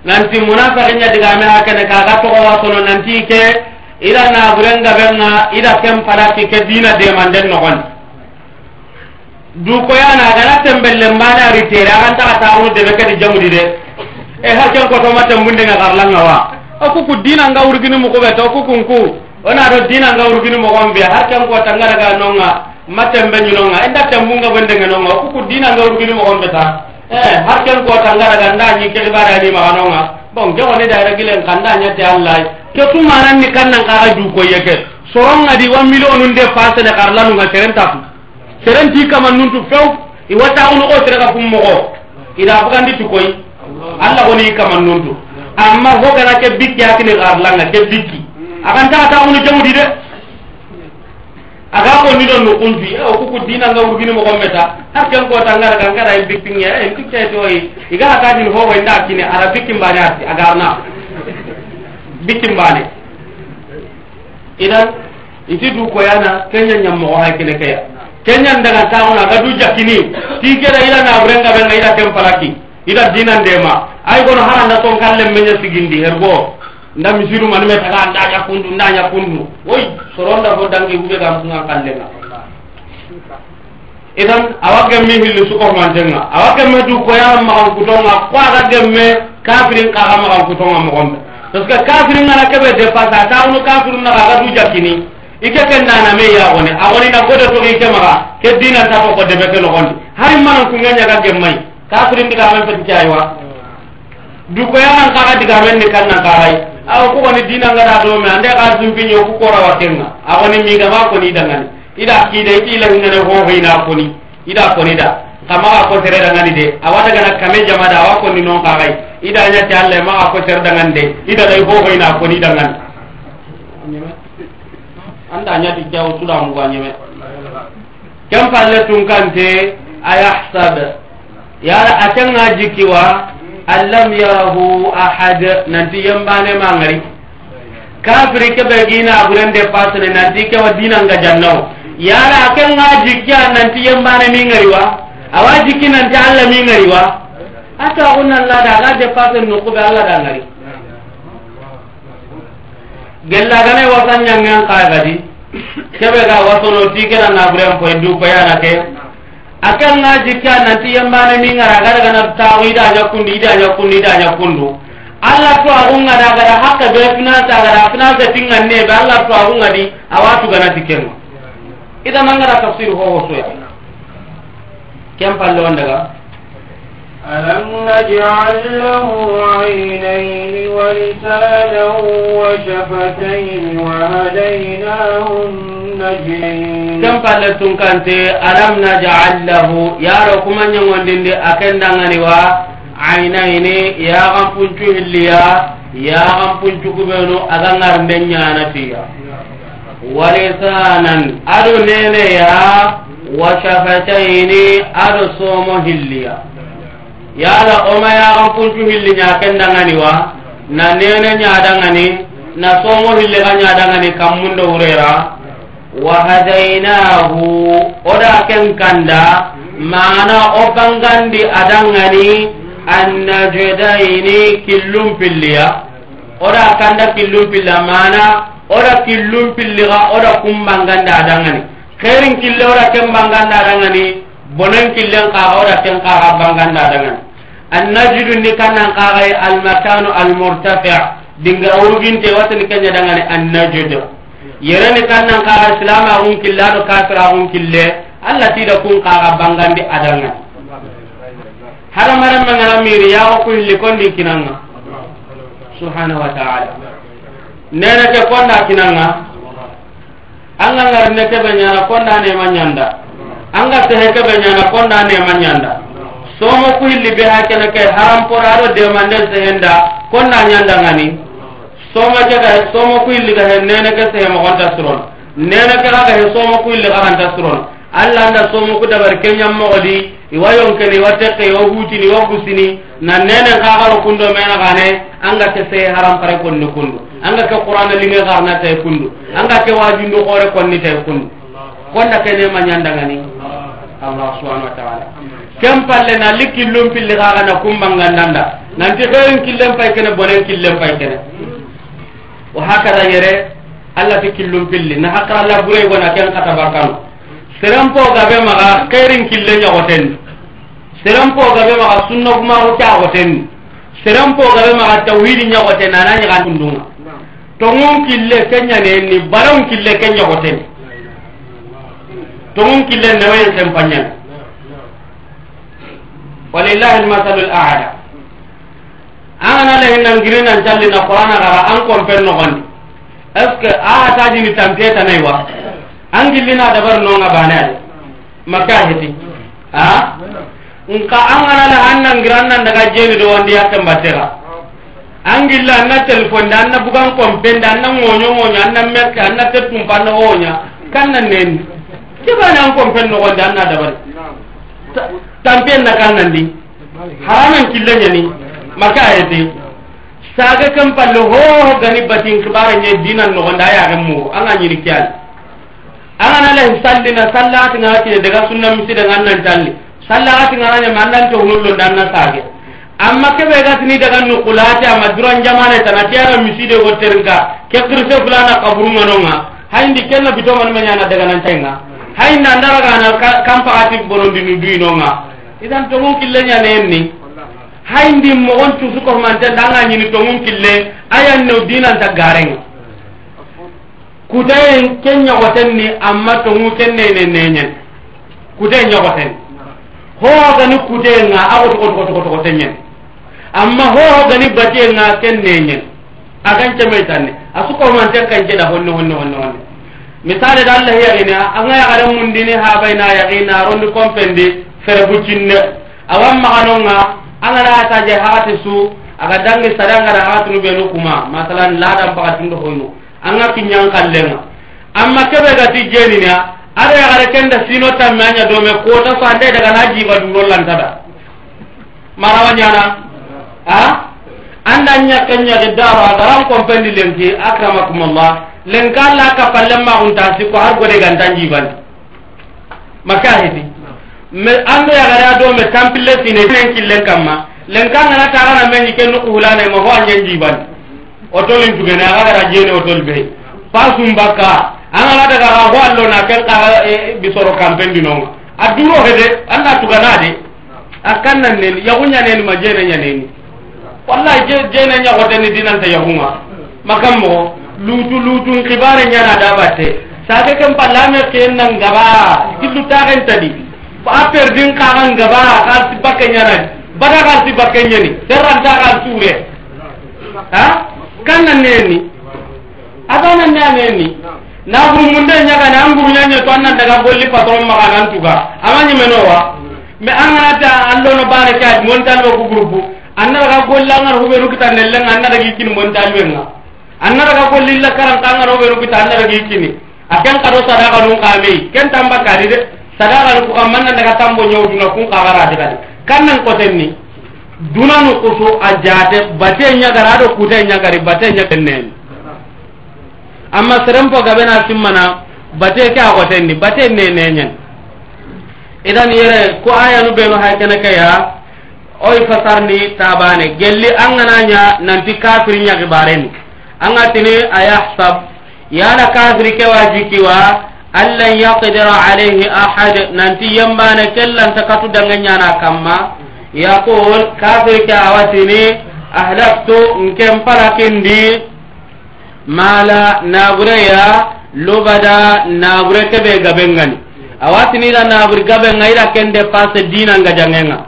nanti munafiqin ga diga me hakene ka ga to wa to nanti ke ida na burenga benga ida kem pala ki ke dina de manden no gon du koyana ga na tembelle mana ritera kan ta ta ru de be ke di jamudi de e ha ken ko to matam bunde ga garlanga wa aku ku dina nga urgini mu ko be to ku kunku ona do dina nga urgini mo gombe har kan ko nonga matem ñinonga nyunonga enda tambunga bende nga nonga kuku dina nga urgini mo gombe ta. Eh har kan ko tangara nda nyi ke bara ni nonga. Bon ke woni da regilen kanda nya te allah. Ke tu manan ni kan nan ka ju ko yeke di 1 million nde pasene xar lanunga karla nu nga serenta serenti kama nuntu few i wata o serega fum moxo ida bugandi tu koy allah woni kama nuntu amma fogana ke bikki hakini xar langa ke bikki. akan ta ta mun jawdi de aga ko do don ko eh, o kuku dina nga wurgini mo ko meta har ken ko tanga daga ngara en bikkin ya iga ta din ho ko nda kini ara bikkin bani aga na bikkin bani idan iti du ko yana kenya nyam mo ha kine kaya kenya daga tawo na ga du jakini ti kera ila na brenga benga ila kem palaki ida dina ndema. Ay gono haranda ton kallem menya sigindi herbo. nda misiru manu me taga nda nya kundu nda nya kundu oy soronda ko dangi kube gam sunga kallenga. Idan awa gemme hilli suko mantenga. Awa gemme du ko ya ma ko kutonga. Ko aga gemme kafirin ka ga ma ko kutonga mo gonda parce que kafirin na kebe de pasa ta uno kafirin na ga du jakini. Ike ken na me ya woni a na godo to ike ma ke dina ta ko de be ke lo gonda hay man ku nganya ga gemmai. Kafirin diga men pe aywa du ko ya nan ka ga diga men ni kan nan ka aw ko ni dina ngara do me ande ka zum pinyo ku kora watenga aw ni mi ga ma ko ni. Dangan ida ki de ti la ngene ho ho ina ko ni. Ida ko ni da kama ka ko tere dangan de. Awa daga na kame jama da awa ko ni non ka gai ida nya ta alle ma ka ko tere dangan de. Ida dai ho ho ina ko ni dangan anda nya ti jaw tu da mu ga nyeme kam palle tun kante ayahsab ya la atanga jikiwa allam yarahu ahad nanti yambane mangari kafiri ke be gina buren de pasne nanti ke wa wadina nga jannaw yara akan nga jikya nanti yambane mingari wa awaji ki nanti allah alla mingari wa ata unna allah da ga de pasne no ko be allah da ngari gella gane wasan nyangan ka gadi kebe ga wa wasono tikena na buren ko ndu ko yana ke akan nga jikka nanti yambane mi ngara gara gana tawi ida ja kundi ida ja kundi ida ja kundu Allah to agunga da gara hakka be fina ta gara fina ta tingan ne ba Allah to agunga di awatu gana tikenga. Ida mangara tafsir ho ho so kem pallo daga ألم نجعل له عينين ولسانا وشفتين وهديناه النجدين كم قال تنكنت ألم نجعل له يا ركما نيوندين أكن دغنيوا عينين يا غم بنتو هليا يا غم بنتو كبنو أغنغر دنيانا فيها walisanan ado neneya wa shafataini ado yala o ma ya kan kuntu hilli nya ken wa na nene nya dangani na songo hilli ga nya dangani kam mundo urera. Wa hadainahu oda ken kanda mana o bangandi adangani annajdaini killum pilliya oda kanda killum pilla mana oda killum pilliga oda kumbanganda adangani. Khairin kille oda kembanganda adangani bonen killen kaga oda ken kaga banganda dangan annajidu ni kannan kaga e almakanu almurtafi dingara uruginte watani kenya dangani annajidu yereni kannan kaga islam agun kille ado kafir agun kille allah tida kun kaga bangandi adangan hada maran mangana miri yago ku hilli kondi kinanga. Subhanahu wa ta'ala. Nene ke konda kinanga. Anga ngarne ke benyana konda ne manyanda. anga tehe kebe ñana konna nema so mo ku hilli be hakene ke harampora aɗo se sehenda konna ñandangani soma so mo ku hilli ga gahe nene ke ko ta suron. Ne ne ke ga so mo ku hilli ga ta suron. Allah anda somo ku dabar keñammogodi iwa yonkene ke tekke iwa hutini iwa gusini na ne ne ka ga ro kundo me na ga gane anga ke sehe harampare konni kundu. Anga ke qur'ana linge garna tay kundu. Anga ke wajindo ko re kore konni te kundo gonda kene ma nyandangani allah subhanahu wa ta'ala. Kem palle na likki lum pilli kaga na kumbanga ndanda nanti xeerin killen pay kene bonen killen pay kene. Wa hakada yere allah ti killum pilli. Na hakara laburey gona ken katabakano seren pogabe maga xeerin kille ñagotendi seren pogabe maga sunna kumaxu cagotendi seren pogabe maga tawhidi ñagotendi ana ñagan kundunga. Tongun kille ke ñanenni baron kille ke ñagotendi tongun kille newaye sen pañen walillahi almasalu alala angana lehinan girinan callina qur'ana gara an kompen nogondi est ce que a tajini tampetanai wa? An gillina dabar nonga bane ade makka heti. A nka angana la annan daga jeni do wandi yakken battega an anna téléphone da anna bugan kompende anna ŋoño ŋoño anna merke anna teppumpa anna oña kanna neni. kebani an kompen nogonde anna dabari. Tampen na kan nandi. Haranan killa ñani maka ayete. Saga kam palle hoho gani batin kibara ñe dinan nogondi a yagen mugo anga ñini kiyali angana lahi sallina sallati ngana daga sunna miside ngannan talli. Sallati ngana ñama andan to hunullo ndan sage. Amma keɓe gatini daga nukulate ama duran jamane tana keaga miside go terinka ke kirse fulana kaburunganonga hayndi kenna bitomanma ñana daga nantaynga hay na ndaraga na kam pakati bonondi ni duino idan to mun kille nya nenni hay ndi mo on tu su ko man danga ni to kille ayan no dinan ta gareng kutayen kenya ni amma to mun kenne ne nenyen kutayen nya goten ho ga ni amma hoogani ga ken neñen. Nga kenne nenyen akan cemaitan honne honne honne ta misale da Allah yagina anga ya garan mun dini ha baina yagina rondi kompendi fere bucinne awan maganonga anga da ta je hati su aga dangi sadanga da hatu be no kuma masalan ladan baka tindo hoyno anga kinyang kallenga amma kebe ga ti jeni na ada ya garan kenda sino tamanya do me ko ta ande daga naji ba duro lantada marawa na ha anda nya kanya gedara garan kompendi lenki akramakumullah. len ka la ka palle ma unta si ko har gode ganta jiban. Maka hedi. Me ando ya gara do me tampille sine len killen kamma len ka ngana ta ngana men ke no kuhulane ma ho anjen jiban. Otolin tugene aga gara jene otol be. Pasum baka angana daga ga ho allo na ken ka e, bisoro kampen dinonga aduro hede anda tugana de. Akan nan ne ya kunya ne ma jene nya ne wallahi jene nya ko tani dinan ta ya kuma makam mo. lutu lutun kibare ñana da batte sake ken pallame kennan gaba gillu taxen tadi. A perdin kaxan gaba xarsi bakke ñanadi bada xarsi bakke ñani serranta xar suure. A kanna neni atana ne a aneni na gurumunde ñagane an guruñañe to annan daga golli patron maxanan tuga. Ama ñimenowa? Mais anganata allono bare kaadi montalwe ku groupe. Annadaga golle angan huɓenu kitannellenga annadagi kini montalwenga anna daga gollilla karantanga no ɓenu bita anna daga ikkini a ken kado sadaka nun kamei ken tambakadi de. Sadaka nu kuka manna daga tambo ñowduna kun kagarati kadi kannan kotenni dunanu kusu a jate bate ñagari aɗo kute ñagari bate ñagenneni amma serenpo gabena simmana bate ke a kotenni bate neneñen idan yere ko ayanu ɓenu hay kene keya oy fasarni tabane. Gelli an ganaña nanti kafir ñagibareni angatini a ayahsab yana kafiri kewajikiwa allan yaqdira alayhi ahad. Nanti yembane kellanta katu dange ñana kamma. Yaqul kafiri ke awatini ahlaktu nken palakindi mala nabureya lubada nabure keɓe gabengani. Awatini ida naburi gabenga ida ken dépasse dinanga jangenga.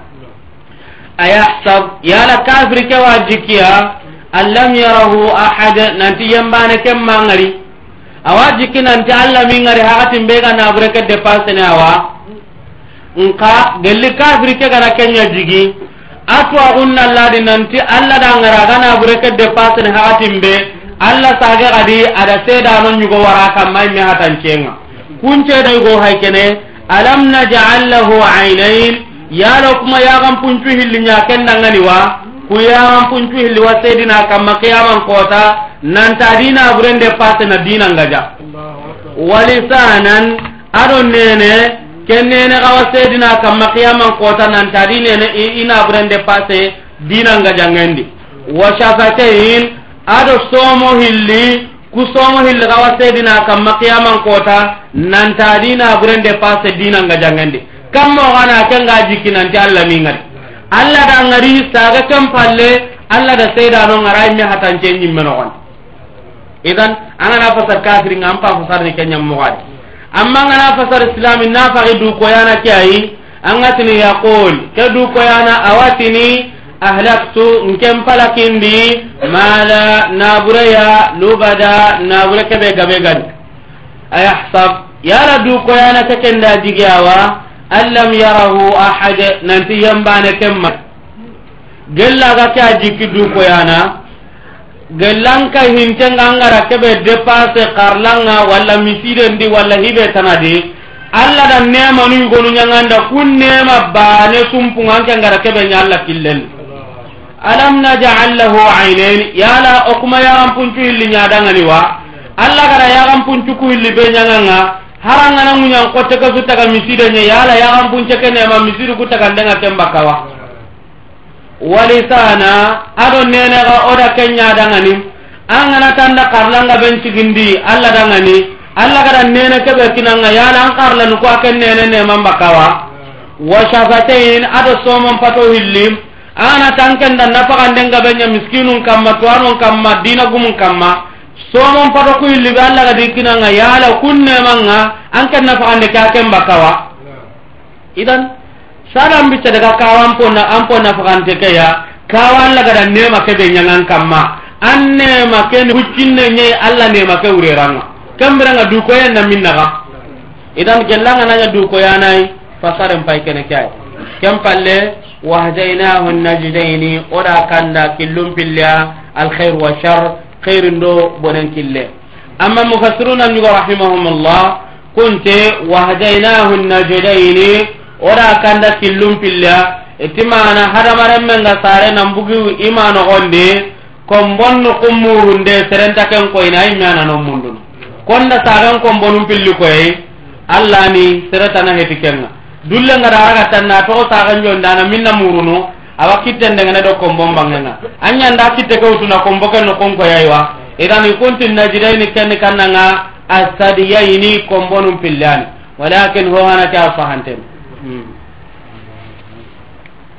Ayahsab yala kafiri kewa jikkiya allam yarahu ahad nanti yembane kemma mangari. Awa jikki nanti allah mi ngari hakatin be ga nabure ke dépense ne awa. Nka gelli kafiri ke gana kenya jigi. Atu agunna ladi nanti allah da ngara ga nabure ke dépense ne hakatin be allah sage gadi ada seda no nyugo wara kam mai me hatan kenga. Kunce dai go hay kene alam naj'al lahu aynayn? Yalo kuma ya gam punchu hillinya kennangani wa? kuyaman puncu hilli wa sedina kamma qiyaman kota nanta dina burende pase na dina ngaja. Walisanan ado nene ken nene kawa sedina kamma qiyaman kota nanta dinene ina burende pase dina ngaja ngendi. Wa shafatain ado somo hilli ku somo hilli kawa sedina kamma qiyaman kota nanta dina burende pase dina ngaja ngendi. Kammo kana kenga jikinanti allah mingari allah da ngari saga kam palle allah da seeda no ngarai me hatan ken nyimme no gon. Idan angana fasar kafir ngam pa fasar ni kenyam mo gadi. Amma ngana fasar islam na fa du ko yana ki kiai angatini yaqul kadu ko yana awatini ahlaktu nkem palakindi mala nabureya lubada nabure kebe gabe gadi. Ayahsab yala du ko yana tekenda digawa an lam yarahu ahad nanti yambane kemma. Gella ga ka jikki du ko yana gellanka hinte ngangara kebe depasse karlanga walla misidendi walla hibe tanadi? Allah da nema nu gonu nyanganda kun nema bane sumpunga ngara kebe nyalla killen. Alam naj'al lahu aynayn? Yala okuma yaram puntu illi nyadanga ni wa? Allah gara yaram puntu ku illi be nyanganga? harangana ŋuñan kotte ke suttaga miside ñe yala yagan punce ke nema misidu kutagandenga ken bakkawa walisana ado nenexa oda ke ñadangani angana tanda karlanga ben cigindi allah dangani allah gada nene keɓe kinanga yala an karlanu ko a ken nene neman bakkawa wa shafatain ado somon pato hilli ana tan ken danna faxandenga miskinun kamma towanon kamma dina gumun kamma somon pato kuyilliɓe allah ga dikkinanga yala kunnemanga an nafakande ke aken ken bakkawa idan sada bicca daga kawa an po nafagante keya kawa allah gada nema kebe ñangan kamma. An nema ke huccinne ñayi allah nema ke wureranga kembiranga dukoyen na minnaga idan gellanga naña dukoyanayi fasaren pay kene kay kem palle wahdainahu najdaini oɗa kanda killum pilla alkhair wa shar khairin do bonen kille. Amma mufassiruna nyugo rahimahumullah kunte wahdainahu najdaini oda kanda killum pilla itimana hadamaren men ga sare nan bugi imano gonde kombonno kumurunde serenta ken koyna imana non mundun konda sagan kombonum pilli koy alla ni sereta na hetikenga dulle ngara aga tanna to sagan jondana minna murunu awa kitten de ngana do ko bombangenga anya nda kitte ko tuna ko mboken no konko yaiwa idan kuntin najiraini ken kannanga asadiyaini kombonum pillani walakin ho hana ta fahantem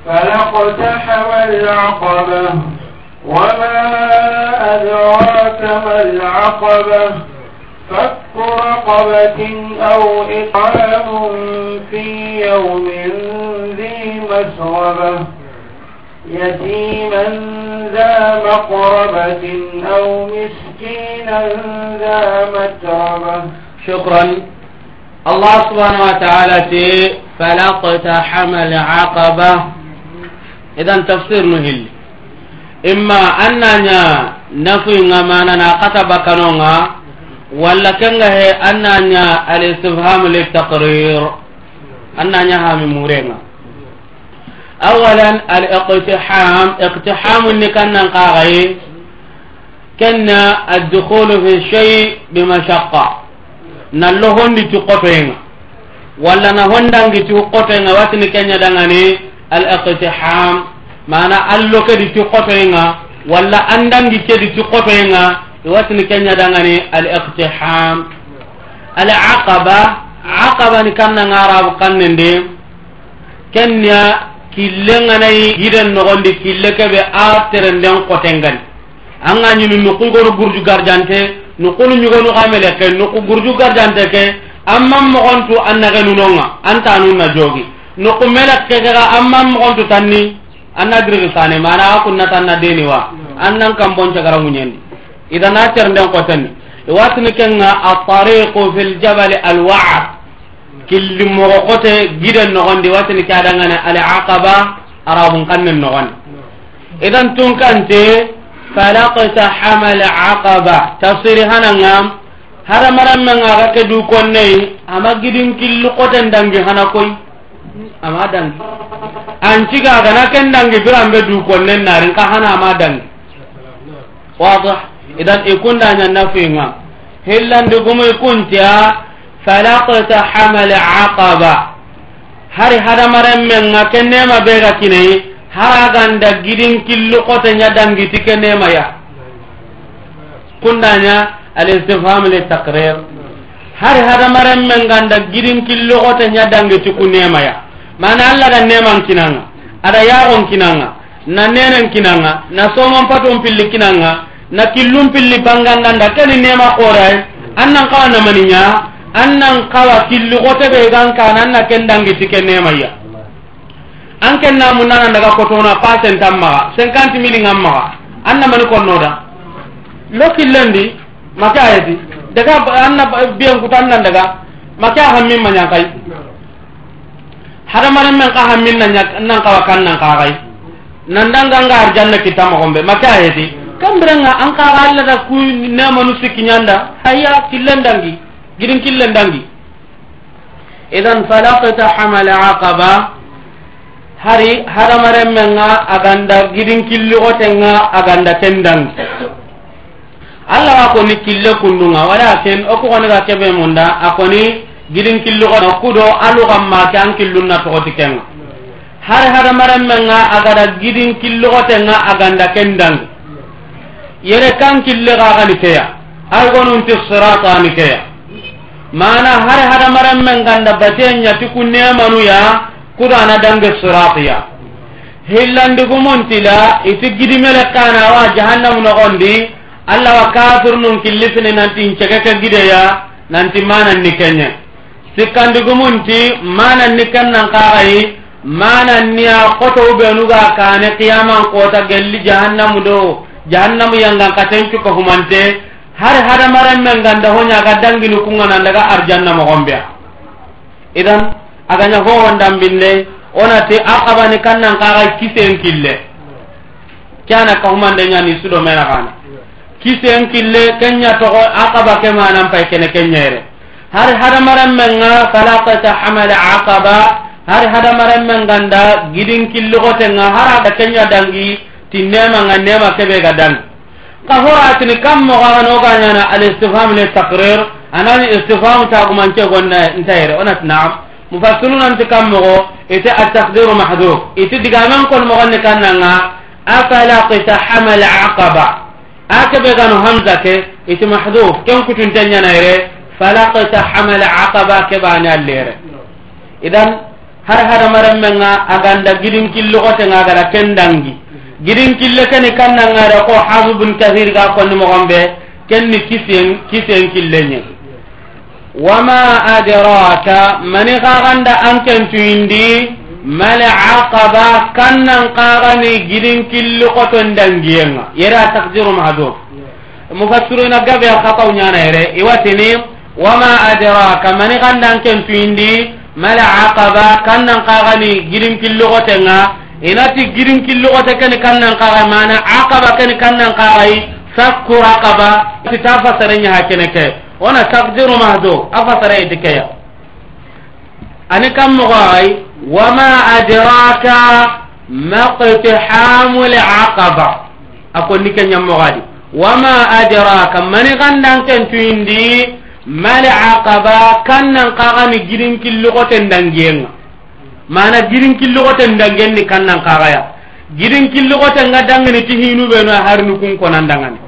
فلقتحم العقبة وما أدراك ما العقبة فك رقبة أو إطعام في يوم ذي مسغبة يتيما ذا مقربة أو مسكينا ذا متربة. شكرا. الله سبحانه وتعالى تي فلقت حمل عقبة. إذا تفسير مهم إما أننا نفي أماننا قتب كنونا ولا كنغه أننا الاستفهام للتقرير. أننا هامي مورينا. Awalan aliqtiham iqtiham ni kannan qagaye kenna addukhulu fi shay bimashaqqa nallo hondi ti qotoyenga walla na hondangi ti qotoyenga watini kenya dangani aliqtiham mana allo kedi ti qotoyenga walla andangi kedi ti qotoyenga iwatini kenya dangani al iqtiham al aqaba aqaba ni kanna ngarabu kannende kenya killenganayi hiden nogondi kille keɓe a terenden kotengani anga ñini nuku igonu gurju gardiante nukunu ñugonu xamele ke nuku gurju gardiante ke amma mogontu an nagenunonga antanunna jogi. Nuku mele kekega amma mogontu tanni anna dirigi sane mana a kunnatanna deni wa annan kam boncagara ŋuñendi idana terenden kotenni watini kenga atariqu fi ljabali alwaar killi mogo kote giden nogondi watini kadangane al aqaba arabun kannen nogondi. Idan tun kante falaqtaham al aqaba tafsiri hananga haramaranmenga ga ke du konnei ama gidin killu koten dangi hana koy ama dangi. Anciga gana ken dangi biranbe du konnen narin ka hana ama dangi. Wadah. Idan ikundañannafinga hillandigumu ikuntiya فلقتحم العقبة هر هذا مرم من كنما بيغا كني هرغان دا جيدين كيلو قوتن يدان جيتي كنما يا ñadangiti الاستفهام nemaya هر هذا مرم من غاندا جيدين كيلو قوتن يدان جيتي كنما يا mana allah da neman kinanga ada yagon kinanga na nenen kinanga na somon paton pilli kinanga na killum pilli banganga keni kani nema korai annan kawa namaniña annan kawa killi gote be gan kana anna kendangi ke nemaya. An ken namunana daga kotona pasen tamma 50 mili ngamma anna mani konnoda. Lo killendi make ayeti. Daga anna biyan kutan nan daga a hammin mañakay hadamaren men ka hammin nan nan kawa kan nan kaxay kai nan danga nga arjanna kitta ma make ayeti. Ayati kambrenga an kaxa allata da ku ne manu sikinyanda hayya killendangi gidin killen dangi. Idan falaqta hamal aqaba hari hadamaremmenga aganda gidin killigotenga aganda ken dangi allah wa koni kille kundunga walakin oku koni ga kebe munda akoni gidin killigona kudo alu kamma ke an killunna togoti kenga. Hari hadamaremmenga agada gidin killigotenga aganda ken yere kan kille gagani keya. Ay gonunti sirata ani keya. mana har hada maran men ganda baten nya tiku nemanu ya qur'ana dange siratiya hillandi gumuntila iti gidimele kana wa jahannamu nogondi alla wa kafir nun killisini nanti incegeke gideya nanti mananni kenye sikkandi gumunti mananni kennan kaxayi mananniya kotou benuga kane qiyaman kota gelli jahannamu do jahannamu yangan katen cuka humante har hada men ganda honya ga danginu kungana daga arjanna mo idan agaña ho onati binne ona te kannan kaga kisen kille. Kana ka human de sudo mena kana. Kisen kille kenya to aqaba ke manan pay kene kenyere. Har hadamaren menga falakata hamala falaqata hamal aqaba har hada men ganda gidin killo gotenga har ada kenya dangi ti nemanga nema kebe ga dangi. قهراتني كم مغاوان وقعنا على الاستفهام للتقرير. أنا الاستفهام تاقوم أنت وقلنا أنت هيري ونت نعم. مفصلون أنت كم مغو. إتا التقدير محذوك إتا دقامان كل مغاني كان لنا أفلا قتا حمل عقبة. أكبة غنو همزة إتا محذوك كم كنت انت نعم فلا قتا حمل عقبة كباني الليري إذن هر هر مرمنا أغاندا جرم كل لغة أغاندا كندنجي. gidin kille kani kanna ngara ko hasibun kathir ga ko ni mogombe kenni kisen kisen kille nye. Wama adraka mani gaganda anken tuindi mal aqaba kannan qagani gidin kille ko ton dangiyenga yera takdiru mahdo mufassiruna gabe khataw nyana yere iwatini wama adraka mani ganda anken tuindi mal aqaba kannan qagani gidin kille ko tenga inati girin killogote keni kannan kaxa mana aqaba keni kannan kaxayi sakku raqaba kita fasare ñaha ke. Wona takdiru mahdo a fasare iti ani kam moxoxay wama adraka maqtihamu laqaba a konni ke ñammoxadi wama adraka mani xandan ken tuyindi mali aqaba kannan kaxani girin killogoten dangiyenga mana girin killigoten dangenni kannan kagaya girin killigoten ga e dangani ti hinuɓeno harini kun konandangani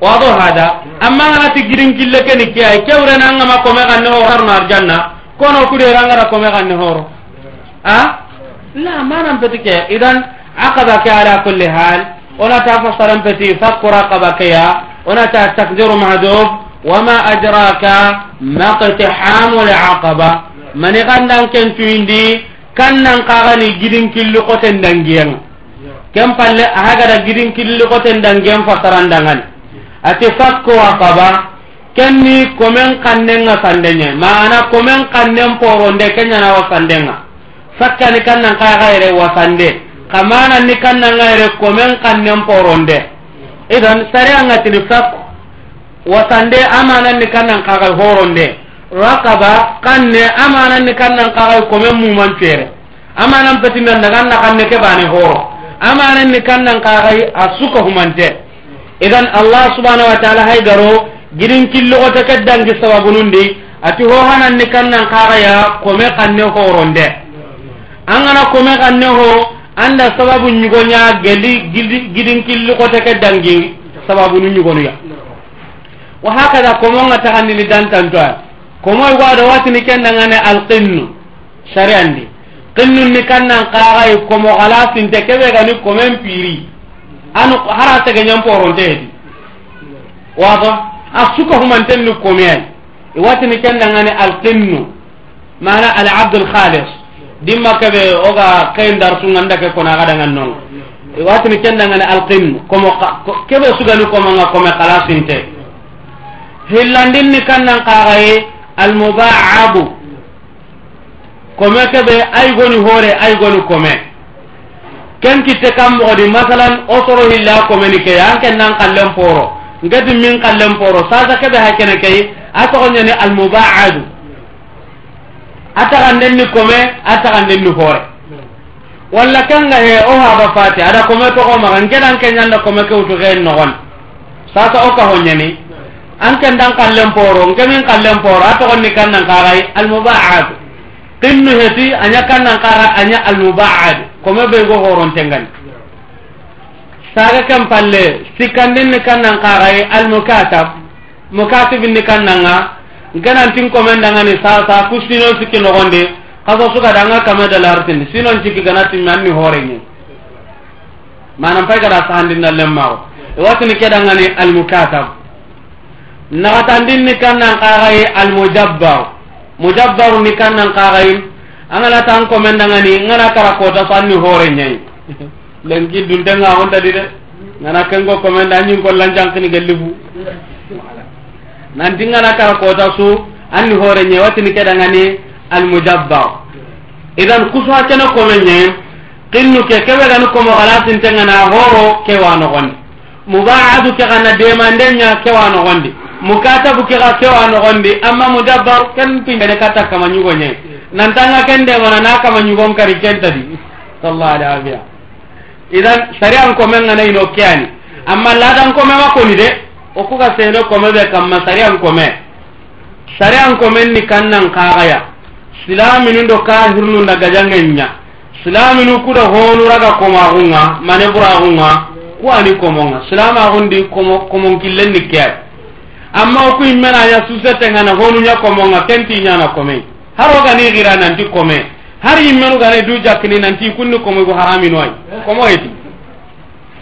wado hada amma ganati girin kille keni ke ay kewrenangama kome ganne ho harno arjanna kono kuderangara kome ganne horo. A? La manan peti ke idan aqaba ke ala kulli hal ona ta fasaran peti fakku raqaba ona ta takdiru mahdub wama adraka maqtihamu laqaba mani gandan ken tuindi kannan kagani gidin killi koten dangiyen. Ken palle ahagada gidin killi koten dangiyen fasarandangani ati fakko wa kaba kenni komen kannenga sandenye. Mana komen kannen poronde kenyana wasandenga sakkani kannan kaga yere wa sande. Kamana ni kannan yere komen kannen poronde. Idan sareangatini fakko wasande amananni kannan kaga horonde. rakaba kanne amana ni kannan kaga ko men mu man fere amana pati men daga na kanne ke bani horo. Amana ni kannan kaga asuka humante idan allah subhanahu wa ta'ala hay garo girin killo ko takaddan gi sababunundi ati ho hanan ni kannan kaga ya ko me kanne horonde. An angana ko me kanne ho anda sababu nyugonya geli girin killo ko takaddan gi sababunun nyugonu ya wa hakada ko mo ngata kanni ni dantan to komoy gwado watini kendangane alqinnu sariandi qinnunni kannan kaxay komo xala sinte keɓe gani komen piri. An hara sege ñamporonteedi wato a suka humanten ni komeyay iwatini kendangane alqinnu mana alabdul khalis. Dimma keɓe oga ken darsungandake kona xadangan nonga iwatini kendangane alqinnu komo keɓe sugani komanga kome xala sinte hillandin kannan kaxaye almubaabu kome keɓe aygoni hoore aygoni kome. Ken kitte kam moxodi masalan o soro hilla komeni ke an ken nan kallen poro ngeti min kallen poro sasa keɓe ha kene key a soxoñani almubaadu a taxanden ni kome a taxanden ni hoore. Walla kenga he o haba fati ada kome toxomaxa ngeɗan ke ñanda kome ke wutu xeen noxon. Sasa o kaxoñani an ken dan kallen poro nkemin kallen poro a togonni kannan karai almubaad. Qinnu heti anya kannan kara anya almubaad. Kome be go horon tengan. Saga ken palle sikkandin ni kannan karai almukatab mukatib ni kannanga. Nkenantin komendangani sasa kustino sikki nogondi. Kaso suka danga kame dalartindi sinon ciki cikki ganatimi anni horenye manam pay gada sahandinna lemmago watini kedangani almukatab naxatandin ni kannan kaxaye almujabbaru. Mujabbaru ni kannan kaxayin angana tan komendangani ngana kara kota so anni hoore ñayi. Lenki duntenga hontadi de ngana kengo komenda añin ko kollancankini gellibu nanti ngana kara kota su anni hoore ñayi watini kedangani almujabbar idan kusuha kene kome ñayi kinnu ke keɓegani komo xalasintengana horo kewa noxondi. Mubaadu ke xana demanden ña kewa noxondi. mukatabu ke ga sewa nogondi amma mudabbar ken pingene kata kama ñugoñe nantanga ken demana na kama ñugon kari kentadi sallah ala afia idan sarian kome ngana ino keani amma ladan kome wa koni de o kuga sene kome be kamma sarian kome. Sarian komen ni kannan kaxaya silaminu do kahirnu daga jangenya silaminu kuda honuraga komaxunga mane buraxunga ku ani komonga. Silamaxundi komon killen ni keani amma ku immena nya susete ngana honu nya komo kenti nya kome. Haro ga ni gira nan kome. Har yimmenu gane du jakkini nanti kunni komo go harami noy komo eti.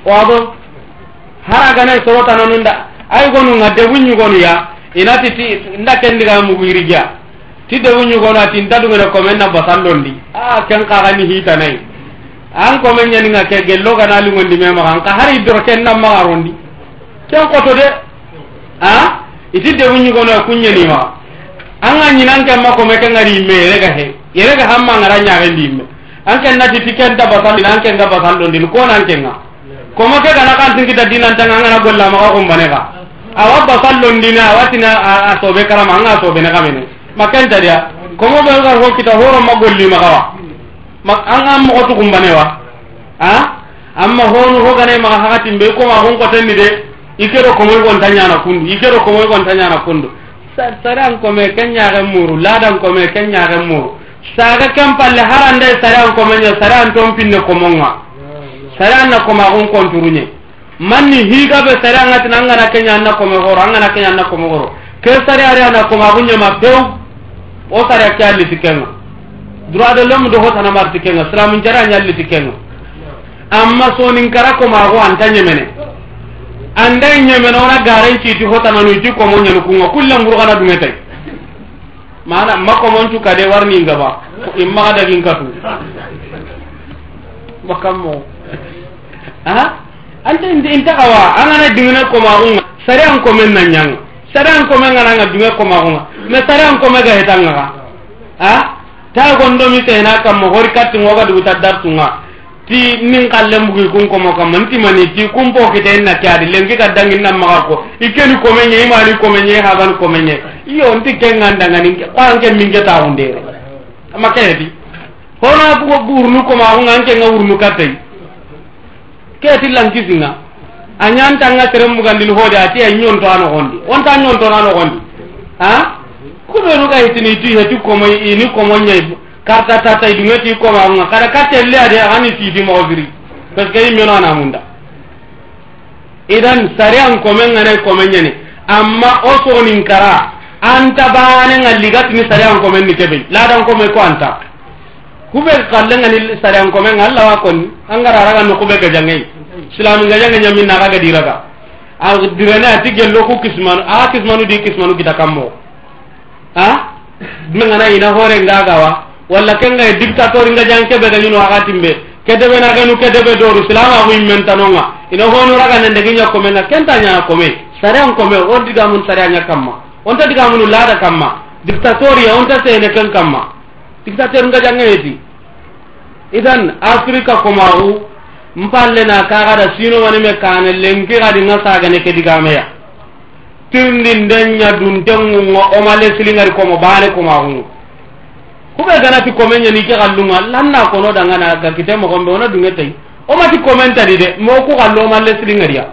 Wado hara ga sorota non ay gonu nga de gonu ya inati ti nda kendi ga mu wirija ti de bunyu gonu ati nda du ngana kome na basandondi a ken ka ga hita nay an kome nya nga ke gello gana lingondi me ma kan ka hari dro ken na ma ken koto de? Ah iti debu ñigonoya kunñenima anga ñinan ken ma kome ke ngari imme yerega he. Yerega hamma ngara ñagendi imme anken nati ti kenta ta basandini anken ga basandondini konankenga koma ke gana kantinkita dinantanga angana gollamaga kumbane ga awa basallondini awatina a sobe karama anga sobene kamene. Makentadia komo ɓe gar ho kita magawa gollimagawa anga mogotu kumbane wa. A amma honu hogane maga hakatimbe koma hunkotenni de. ikero komoy gonta ñana kundu ikero komoy gonta ñana kundu. Saran kome ken ñaxen muru ladan kome ken ñaxen muru. Saga ken palle harande saran komeñe saran ton pinne komonga saran na komaxun konturuñe. Manni higaɓe sare angatina angana keña anna kome xoro angana keña anna kome xoro ke sare ari ana komaxuñama pew o sare ke a liti kenga droit de l'homme do hotanamarti kenga siramun jara aña liti kenga amma soninkara komaxu anta ñemene. andai ñemene ona garen ciiti hotananu ti komo ñani kunga kullanguru kana dungete mana ma komoncu kade warni ngaba immaxa dagin katu. Makammo a ah? anta inta xawa angana dingine komaxunga sare an komen na ñanga sare an kome ngananga dinge komaxunga mais sare an kome ga hetangaxa a ah? ta gondomi tena kamma hori kattingoga duguta dartunga ti nin kallembugi kun komo kamma nti ti kun po kite na kadi lengi ka dangin na maka ko ikeni komenye imali komenye hagan komenye. Iyo nti kengandangani kwanke minge taunde ama kedi hona bugo burnu ko ma hunga nke nga urnu katay keti lankisinga anyanta nga terem mugandil hoda ati ay nyon to ano gondi. On ta nyon ano gondi. Ha? Kubenu ga hitini ti heti komo ini komo ñayi karta tata idungeti komaunga kada kattelle ade ani siidimoxo firi parce que yimmeno ana munda. Idan sarian komenganai komenyani amma o sonin kara anta banenga ligatini sarian komen ni keɓey ladan kome ko anta. Kuɓe kallengani sarian komenga allawa koni. Angararaga no kuɓe gajangei silami gajange ñaminnaxa gadiraga a direne ati gello ku kismanu a kismanu di kismanu kita kammo a mengana ina hore ngagawa walla kenga dictateur nga janke be ga nyino aga timbe kedebe na ganu kedebe doru silama ko immen tanonga. Ina hono raga nende ginya ko menga kenta nya ko me sare on ko me o diga mun sare nya kamma. On ta diga mun lada kamma. Dictateur ya on ta te ne kan kamma. Dictateur nga jang eti idan afrika ko maru mpalle na kaga da sino wani me kane lenki ga dinga saga ne ke diga meya tirndi ndenya dun o omale silingari komo bane komaxungu kube ganati komen ñani ke xallunga lanna kono dangana ga kite moxonɓe wona dunge tay omati komen tadi de mo ku xallomalle siringeriya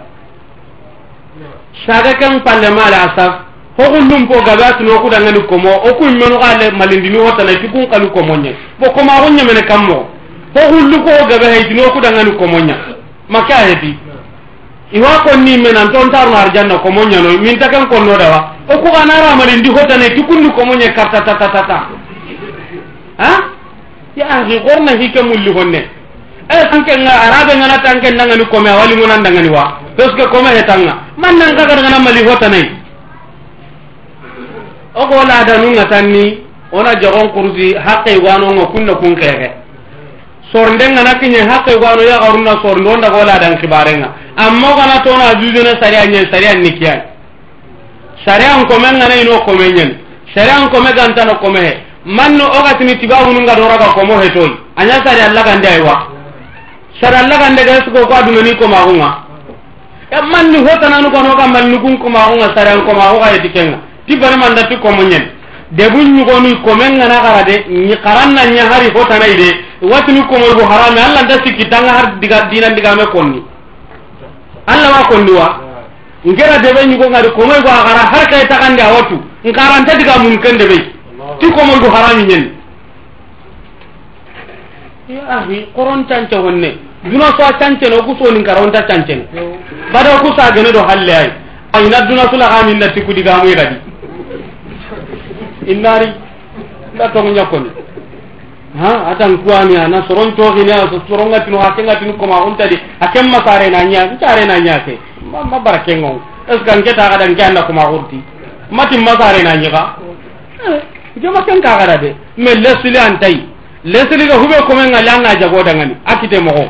saga ken pallemale a saf hoxullum po gabe a sino kudangani komo o kuñ menu xaale malindini wotana ti kun qalu komoñe bo komaxu ñemene kam mo hoxullu ko gabe haytino kudangani komoña make a heti? Iwa konni menan ton tarno arjanna komoñanoy min ta ken konnodawa o kuxanara malindi hotane ti kunni komoñe kartatatatata ha? Ya axi xorna xike mulli honne. E tanke nga arabe ngana tanke ndangani kome wali ngona ndangani wa. Parce que kome hetanga man nan ka ngana mali hota nay o ko la tanni ona jagon kursi haqqi wano kunna kun kege sorndengana kiñe kinye haqqi wano ya sornde o ndago ladan xibarenga amma kana tona na saria ñen saria nikiyan saria ko men ngana ino ko men nyen. Sariya ko gantano ko me manno ogatini tibahununga doraga komo hetoy aña sari allagande aywa. Sari allah gande ga sugo ko adungani komaxunga e manni hotananu ganoga malnugun komaxunga sari an komaxuga yeti kenga. Ti banimandati komo ñen debu ñugonu komengana xara de xaranna ña hari hotanayi de. Watini komoygu harame allanta sikkitanga har diga dina ndigame konni. Allah wa konni wa? Ngera debe ñugongadi komoygu a xara har kay taxandi a watu nkaranta diga mun ken debey ti komondu harami ñen ahi koron cance honne. Duna soa cancene oku sonin kara onta cancene bada oku sagene do halle ay ayina duna sulaxamin na tiku gadi innari nda tong ñakkoni ha atan kuwani ana soron coxine a sorongatinu xa kengatinu koma untadi a ken masarena ña ncarena ñake ma bara kengong est ce que nketa xadan ke anda koma xurti matin masarena ñixa jama ken ka gara de mais lesli antai lesli ga hube ko men ngala nga jago dangani. Akite mo ko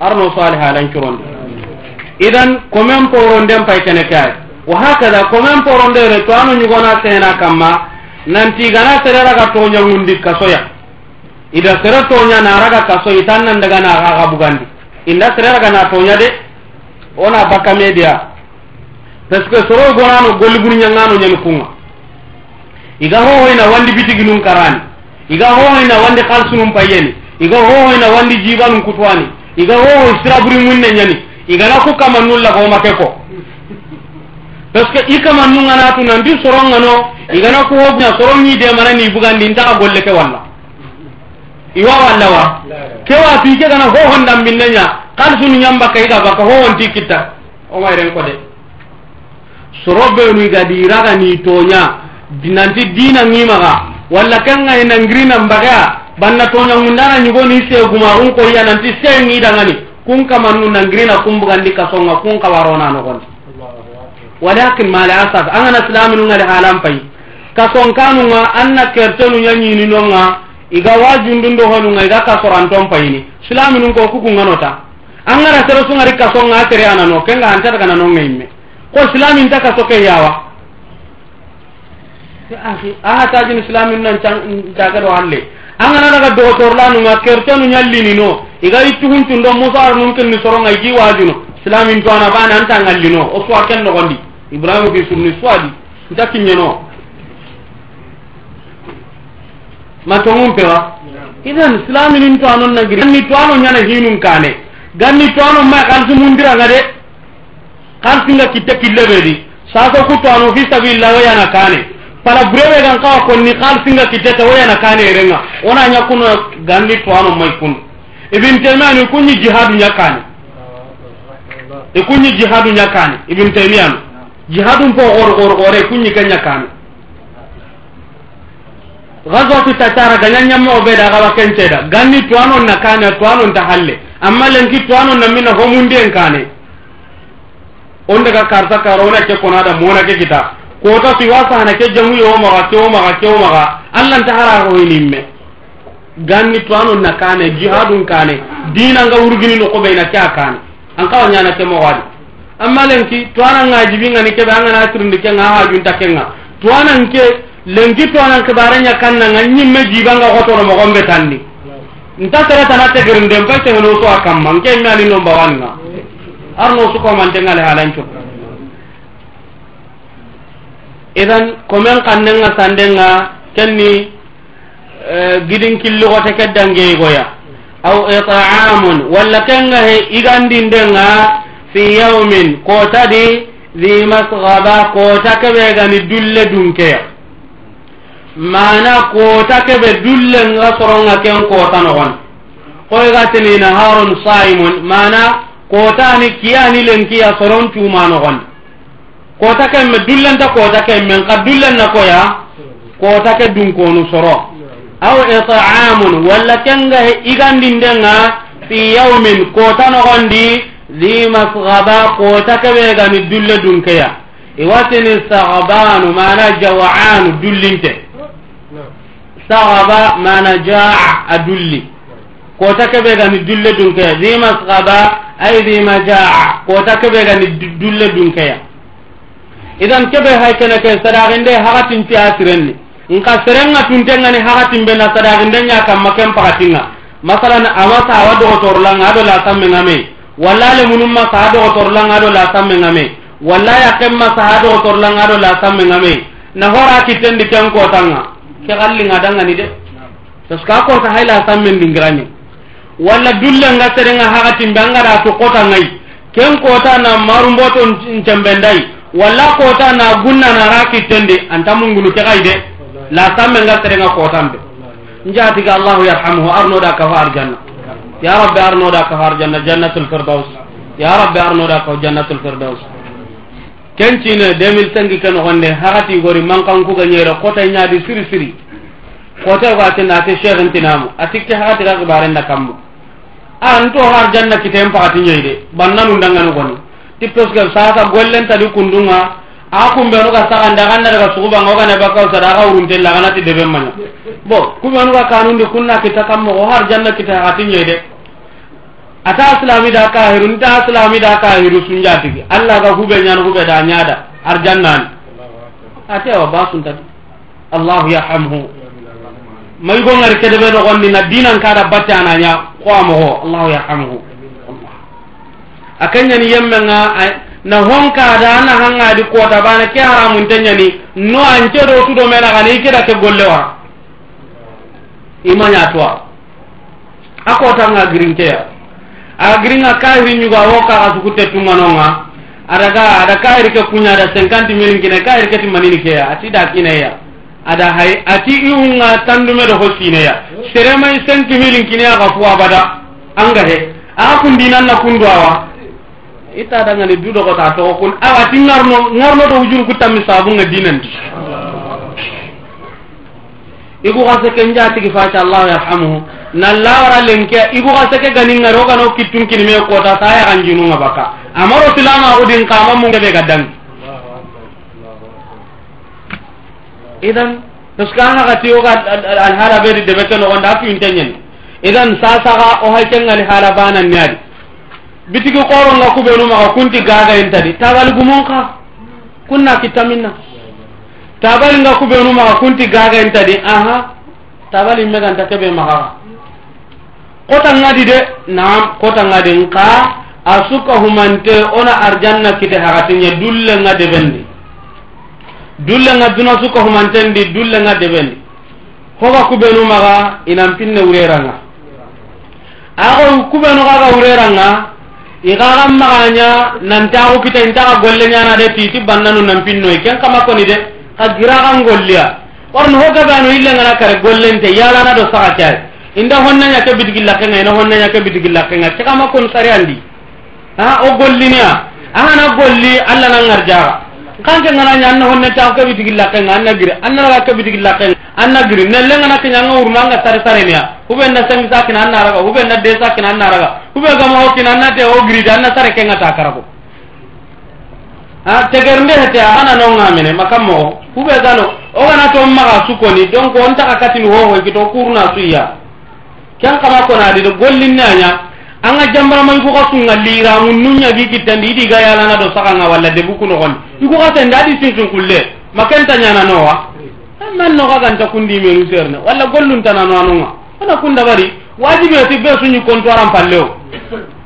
arno salih alan kiron idan ko men poron dem pay kene kay wa hakada ko men poron de re to anu nyugona tena kamma nanti gana terera ga to nyangundi kasoya. Ida sere to nya na raga kaso itan nan daga na ga bugandi. Inda sere raga na to nya de ona baka media. Parce que soro gonano golli buru nyangano nyani kunga iga hohoyna wandi bitigi num karani. Iga hohoyna wandi halsunum payeni. Iga hohoyna wandi jibanum kutwani. Iga hohoy siraburi munne ñani igana ku kamannun lagomake ko parce que i kamannunganatu nanti sorongano igana ku hoɓña soronñi demanani bugandi ntaxa golle ke walla. Iwa walla wa? Ke watu ike gana hohon dambinne ña halsunu ñambakka iga bakka hohonti kitta. Omayren ko de soro ɓenu iga diragani toña nanti dina ngimaga walla kanga ina e ngirina mbaga banna tonya ngundana nyugo ni se gumarun ko ya nanti se ngi kun kamannu na ngirina kumbugandi kasonga kun kawarona no gon walakin mal asaf angana islamin ngal halam pai. Kason kanu nga anna kertenu nyanyi ni nonga iga wajundun honu nga iga kasoran tom pai ni islamin ko kuku nganota angara sero sungari kasonga tere anano kenga hanta daga nanonga imme. Ko islamin ta kasoke yawa. akhi aha tajin islamin nan cagado halle. Angana daga dotorlanu nga kertanu no. Iga ittuguntundo musar mumkin ni soronga igi wajuno islamin to ana bana anta ngallino o suwa ken nogondi ibrahima ibrahim bi sunni suwadi ntakinyeno matongum pewa idan islaminin to anon nagiri ganni to anon nyana hinun kane. Ganni to anon ma kalsu mundiranga de. Kalsu kitte killeɓedi di. Sasa kutu anon fi sabilillah wayana kane. pala burebe gan kawa konni kalsinga kitete woyana kane erenga. Wona kuno gandi towano may kundu ibin taymiyanu ikunñi jihadu ñakkani ikunñi jihadu ñakkani ibin jihad un po gor gor gore kunñi ke ñakkani gazwatu tatara ganya mo be da gawa gandi ganni towano na kane towano nta halle amma lenki towano na mina homundien kane on daga karta karona wona ke konada mona ke kita. Kota si wasana ke jamu yo maga ke o maga ke o maga allah ta hara ko nimme ganni to anon na kane jihadun kane dina nga urgini no ko be na kya kane an kawa nyana ke mo wadi amma lenki to a nan nga jibi ngani ke ba ngana tirndi ke nga hajun ta ke nga. To a nan ke lenki to a nan ke baranya kanna nga jiba nga ko to mo gombe tandi. Nta tara tana te gerinde mpa te no so akamma nke mi ani no bawanna arno su ko man tengale halancho idan komen kannenga sandenga kenni e, gidin killigote ke dangeyigoya aw itaamun walla kenga he igandindenga fi yaumin kotadi hi masgaba kota keɓe gani dulle dunkeya. Mana kota keɓe dulle nga soronga ken kota nogon koygatinina harun saimun mana kotani kiyani lenkiya soron cuma nogon kota kemme dullenta kota kemmen ka dullenna koya kota ke dunkonu soro. Aw itaamun walla kenga he igandindenga fi yaumin kota nogondi zi masgaba kota keɓegani dulle dunkeya iwatini sagabanu mana jawaanu dullinte. Sagaba mana jaa a dulli. Kota keɓegani dulle dunkeya zi masgaba ay zi majaa kota keɓegani dulle dunkeya idan kebe hay kene ke sadaqinde hakatin ti asirenni nka serenga tuntengani hakatin be na sadaqinde nya kamma ken pakatinga. Masalan awasa awa dogotorlanga ado la sammenga me walla le munum ma sa dogotorlanga ado la sammenga ngame. Walla ya kemma sa dogotorlanga ado la sammenga ngame. Na hora kitendi ken kotanga. Ke gallinga dangani de. Parce que a hay la sammen dingirani walla dulle nga serenga hakatin be angara to kota ngai. Ken kota na marumboto ncembendai walla kota na gunna na ra kittendi anta mungulu ke kay de la samme nga serenga kotambe. Njati ga allah yarhamuhu arno da ka far janna ya rabbi arno da ka far janna jannatul firdaus. Ya rabbi arno da ka jannatul firdaus. Kencine 2005 ken gonde hakati gori mankan ku ga nyere kota nyaadi siri siri. Kota ga tin ate sheikh intinamu atikke hakati ga bare nda kammu an to har janna kitem pakati nyeide bannanu ndangano goni ti pesken sasa gollentadi kundunga. A kumbenuga saganda ganna daga sugubanga ogana bakkaw sada aga wuruntella aganati deben maña bo kubenuga kanundi kunna kita kam mogo har janna kita agatiñoy de ata islami da kahiru nta islami da kahiru sunjatigi allah ga hube ñana hube da ñada ar jannani atewa basuntati allahu yarhamhu. Mayigo ngari kedebe nogonni na dinan kada batte ananya. Ko amogo allahu yarhamhu. akanyani yemme nga na honkada da na kota bana ke haramunte ñani no anje do tudo do mena gani kida ke gollewa imanya toa akota nga girinke ya. A giringa kairi nyuga kaxa sukute tumanonga adaga ada kahiri ke kunya da 50 milin kine kahiri ke timanini keya ati da kineya ada hay ati iunga tandume do hosine ya. Serema 5 milin kine ya gafu abada anga he. A kun kundu awa. ita dangani dudogota togo kun. Awa ti ngarno ngarno do wujur ku tammi sabu igu gase kenja tigi fa ta yarhamuhu. Na lawara lenke igu gase ke ganin ngaro gano kitun kin me ko ta ta baka. Amaro silamaudin kama mun gabe gadan idan parce que tiyo ga al hala be de be ke no onda fi intenyen idan sasaga o hay tengal hala bananni adi. bitigi koronga kuɓenumaga kunti gagayintadi intadi. Tabali kunna kittaminna tabali nga kubenu maga kunti gagayintadi aha. Tabali meganta keɓe kebe kotangadi de? Naam kotangadi nka. A suka humante ona arjanna kite hagatinya dullenga deɓendi dullenga duna suka humantendi dullenga deɓendi hoga kubenu maga inan pinne wureranga ako kuɓenu kaga wureranga igaxan maxaña nantaxu kita intaxa golle ñanade titi bannanu nanpinnoyi ken kama koni de xa giraxan golliya. Warno ho gabano illengana kare gollente yalana do saxa cari. Inda honnaña ke bidigillakenga ina honnaña ke bidigillakenga ke xama kon sari andi. A o gollinia axana golli allah na ngarjaxa kanke ngana nya anna honne ta ka bitigi la kan anna gire anna ra ka bitigi la kan anna gire ne lenga na kanya ngur manga sare sare ne ube na sami sa kina anna raga ube na desa kina anna raga. Ube ga ma hokina anna te o gire anna sare kenga ta karako a teger nde hete ana no ngamene makam mo. Ube ga no o ga to maga su ko ni donc on ta ka katin ho ho kito kurna suya. Kan kama ko na de gollin nanya anga jambara man ko kasunga lira mun nunya gi kitandi idi ga yalana do sakanga walla de buku no gon iko ka tan dadi kulle ma kenta no wa man no ganta kundimenu serna walla golluntanano anonga ana kunda bari wajibi ati be palle o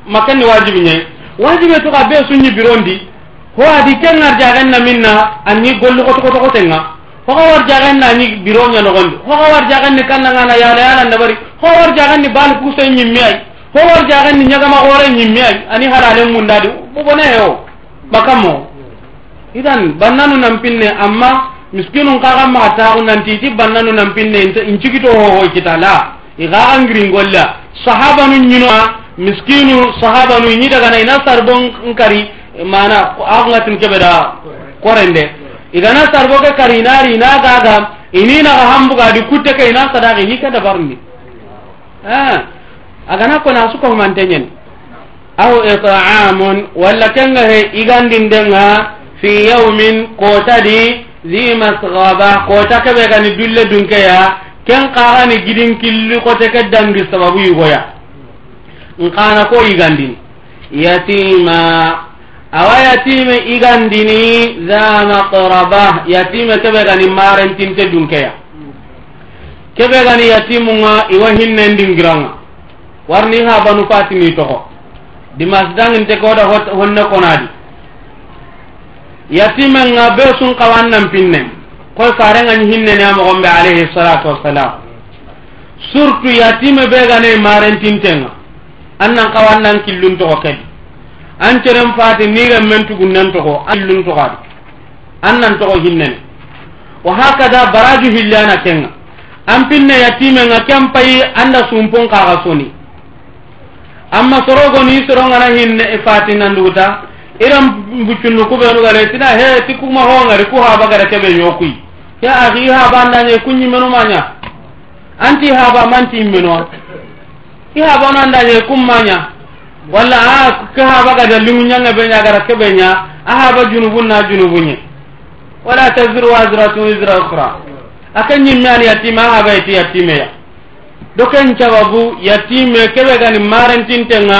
ma kenni wajibi ñayi wajibe to ka be suñi birondi. Ho adi ke ngar jagan na minna anni gollu xotoxotoxotenga to war jagan na ni bironya no gon war jagan ni kannanga yala yala na ho war jagan ni bal ku sen nyimmi howar jaxen ni ñagama xoore ñimmi ay ani haralen mundadi bobone heo bakamo idan bannanu nampinne amma miskinun kaxa maxa taxu nantiti bannanu nampinne in cigito hohoy kita la ixaxa ngiringolla sahabanu ñinoa miskinu sahabanu ñi dagana ina sarbon nkari mana axungatin keɓeda korende. Igana sarbo ke kari inari ina gaga ininaxa hambugadi kutte ke ina sadaxi ke dabarni. agana kona sukohumanteñen aw itaamun walla kenga he igandindenga fi yaumin kotadi zi masgaba kota keɓe gani dulle dunkeya ken kaxani gidin killi kote ke dangi sababu yugoya. Nkana ko igandin yatima. Awa yatime igandini za maqraba yatime keɓe gani marentinte dunkeya. Keɓe gani yatimunga iwa hinnendingiranga warni ha banu fatimi toxo dimas danginte koda honne konadi. Yatimenga be sun kawannan pinnen. Koy farenga hinnene a ne amogon alayhi salatu wassalam. Surtout yatime be gane marentintenga annan kawannan killun toxo kedi. An ceren fati niren men tugunnen toho an killun toho an nan toho hinnene wa hakada baraju hillana kenga. An pinne yatimenga kempayi anda sumpun kaga soni amma sorogoni sorongana hinne fatinanduguta iran buccunnu kubenu gare tina he ti kuma hongari ku haba gara kebe yokui. Ya axi haba andañe kuñimenu maña anti haba manti immenoa i haba no andañe kum maña walla a ah, ke haba gada liŋuñanga be ñagara kebe ña a ah, haba junubun na junubuñe wala taziru waziratu wizra ukra. Ake ñimme ani yatima a haba iti yatimeya doken cababu yatime keɓe gani marentintenga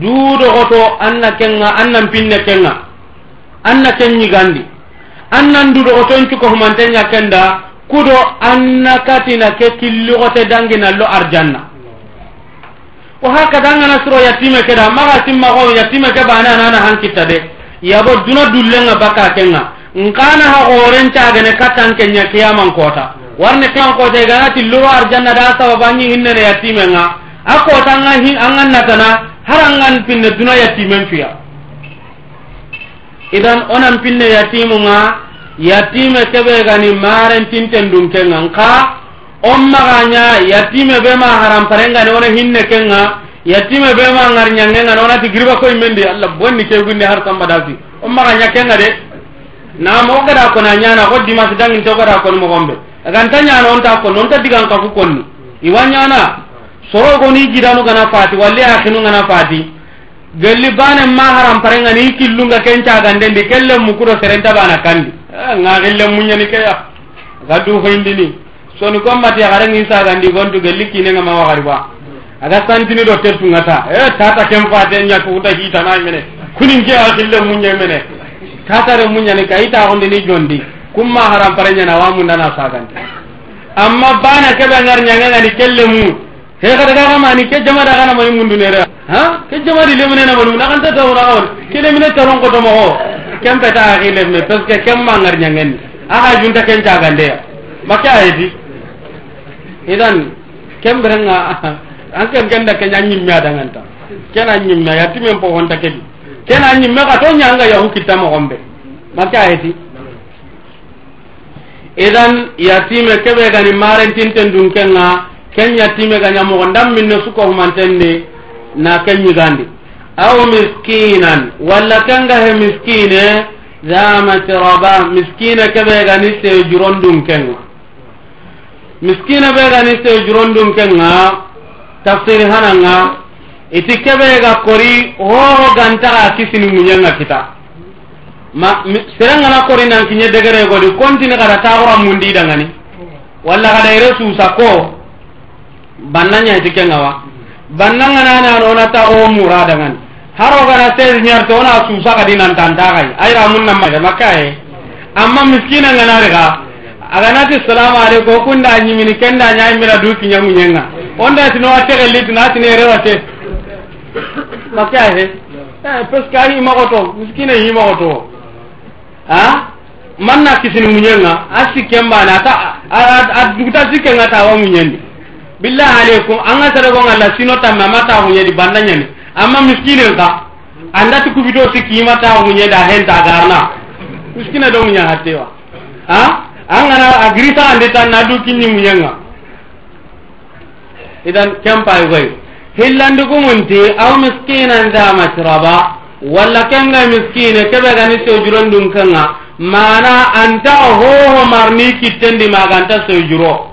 dudogoto anna kenga annan pinne kenga. Anna ken ñigandi annan dudogoton cukohumantenya kenda kudo anna katina ke killigote danginallo arjanna. Wa hakada angana suro yatime keda maga timmago yatime ke bane anana hankitta de. Yabo duna dullenga bakka kenga. Nkana ha gorencagene kattan kenya kiyaman kota. warne kan ko te ga ti luru arjanna da sababanyi hinne ne yatimenga ako tanga hin angan natana harangan pinne duna yatimen fiya idan onan pinne yatimunga yatime kebe gani maren tinten dum kenga nka on ganya yatime be ma haram parenga ne ona hinne kenga yatime be ma ngar nyangenga ona ti girba koy mende allah bonni ke gunde har samba dati on ganya kenga de. Na mo gada ko na nyana ko dimas dangin to gada ko mo gombe. aganta ñana onta konno onta digan kafu konni. Iwa ñana sorogoni jidanu gana fati walli akinu gana fati gelli banen ma haram parenga ni killunga kenca gandendi kelle mukuro serenta bana kandi. Eh, nga gelle munyani kaya gadu hoindini soni kommati yakarengi sagandi gontu gelli kinenga ma wakariba aga santini do tettungata e eh, tata kem fate ñakuuta hitanamene kuninke akille munye mene tatare munyani ka ita hondini jondi. kuma haram parenya na wamu ndana sagan amma bana kebe ngar nyanga ngani kelle mu. He kada ga ma ni ke jama daga na mai mundu ne ha? Ke jama di ne na manu na kan ta tawra on. Ke ne taron ko to mo kem ta ta ri lemne pes ke kem ma ngar nyanga ni. Aga junta ken ta gande maka aydi idan kem berenga. An kem ganda ke nyanyi mi adangan ta kena nyimme ya timen po honta ke kena nyimme ka to nyanga ya hukita mo gombe maka aydi idan yatime keɓe gani marentinten dun kenga ken yatime ga ñamogo ndam minne sukohumantenni na ken ñigandi aw miskinan walla kenga he miskine za matraba miskine keɓe gani sejuron dun kenga. Miskine ɓe gani sejuron dun kenga tafsiri hananga iti keɓe ga kori hoho gantaxa kisini muñenga kita. ma serengana kori nan kinye degere godi kontini kada taxura mundidangani walla kada ire susa ko banna ñayti kengawa. Banna ngananano ona taxo mura dangani. Seize ñarte ona susa kadi nantantaxay ayra mun nammaga makkaye amma miskina nganariga aganati salamu aleykum kunda ñimini kenda ñaymira du kiñanguñenga onda tinowa texellitina tinerewate makkaye eh, parce que a himaxoto miskine yimaxoto ha? Man manna kisini munyenga asikkemba na ta aduguta sikkenga tawa munyendi. Billahi alaikum anga sere gonga la sino tamma mata munyedi banda nyani amma miskinen ka anda ti kubito sikki mata munyeda henta garna miskine do munya hatewa ha? Anga na agrisa ande tan na du kinni munyenga. Idan kempa yoy hillandi gumunti aw miskinan da masraba walla kenga miskine kebe gani sewjuron dun kanga mana anta hoho marni kittendi maga anta sewjuro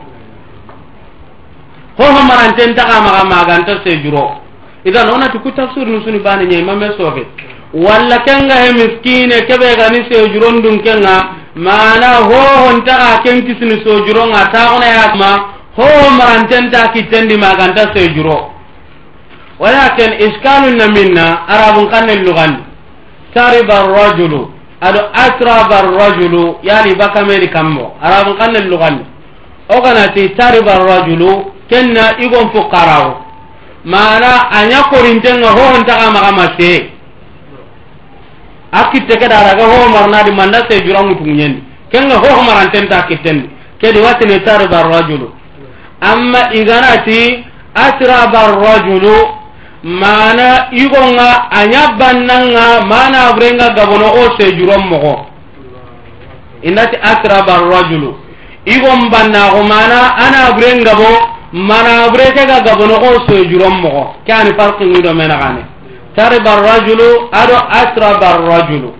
hoho maranten taga maga anta sewjuro idan onati ku tafsir nu suni bani nyai mame sofe walla kenga he miskine kebe gani sewjuron dun kanga mana hoho ntaga ken kisini sewjuro nga taona yakma hoho maranten ta kittendi maganta sewjuro walakin iskanu na minna arabun kanne lugan. Tariba rajulu ado atraba rajulu yani bakamedi kammo arabun kanne lugan. O ganati tariba rajulu kenna igon fuqarau mana anya korintenga hohontaga magama see a kitte ke daraga ho marnadi manda se jurangutuguñendi kenga ho marantenta kittendi kedi watini tariba rajulu. Amma iganati atraba rajulu mana igonga anya bannanga mana abrenga gabono o sejuron mogo inati asraba rajulu. Igon bannago mana ana abrenga bo mana avretega gabono o sejuron mogo kani farqi ngido mena gane tariba rajulu ado asraba rajulu.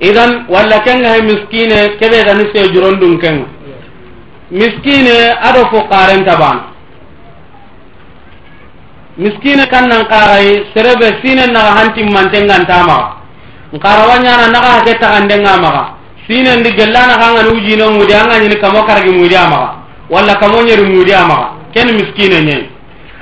Idan walla kenga he miskine kebe gani sejurondun kenga miskine ado fuqaren tabana miskine kan nan kaxayi serebe sinen naxa hantimmantengantamaa nkarawa ñana naxa hake taxandenga maxa sinendi gellanakangani ujinengudi a ŋañini kamo karagi ngudi a maxa walla kamo ñeri ngudi a maxa ken miskine ñen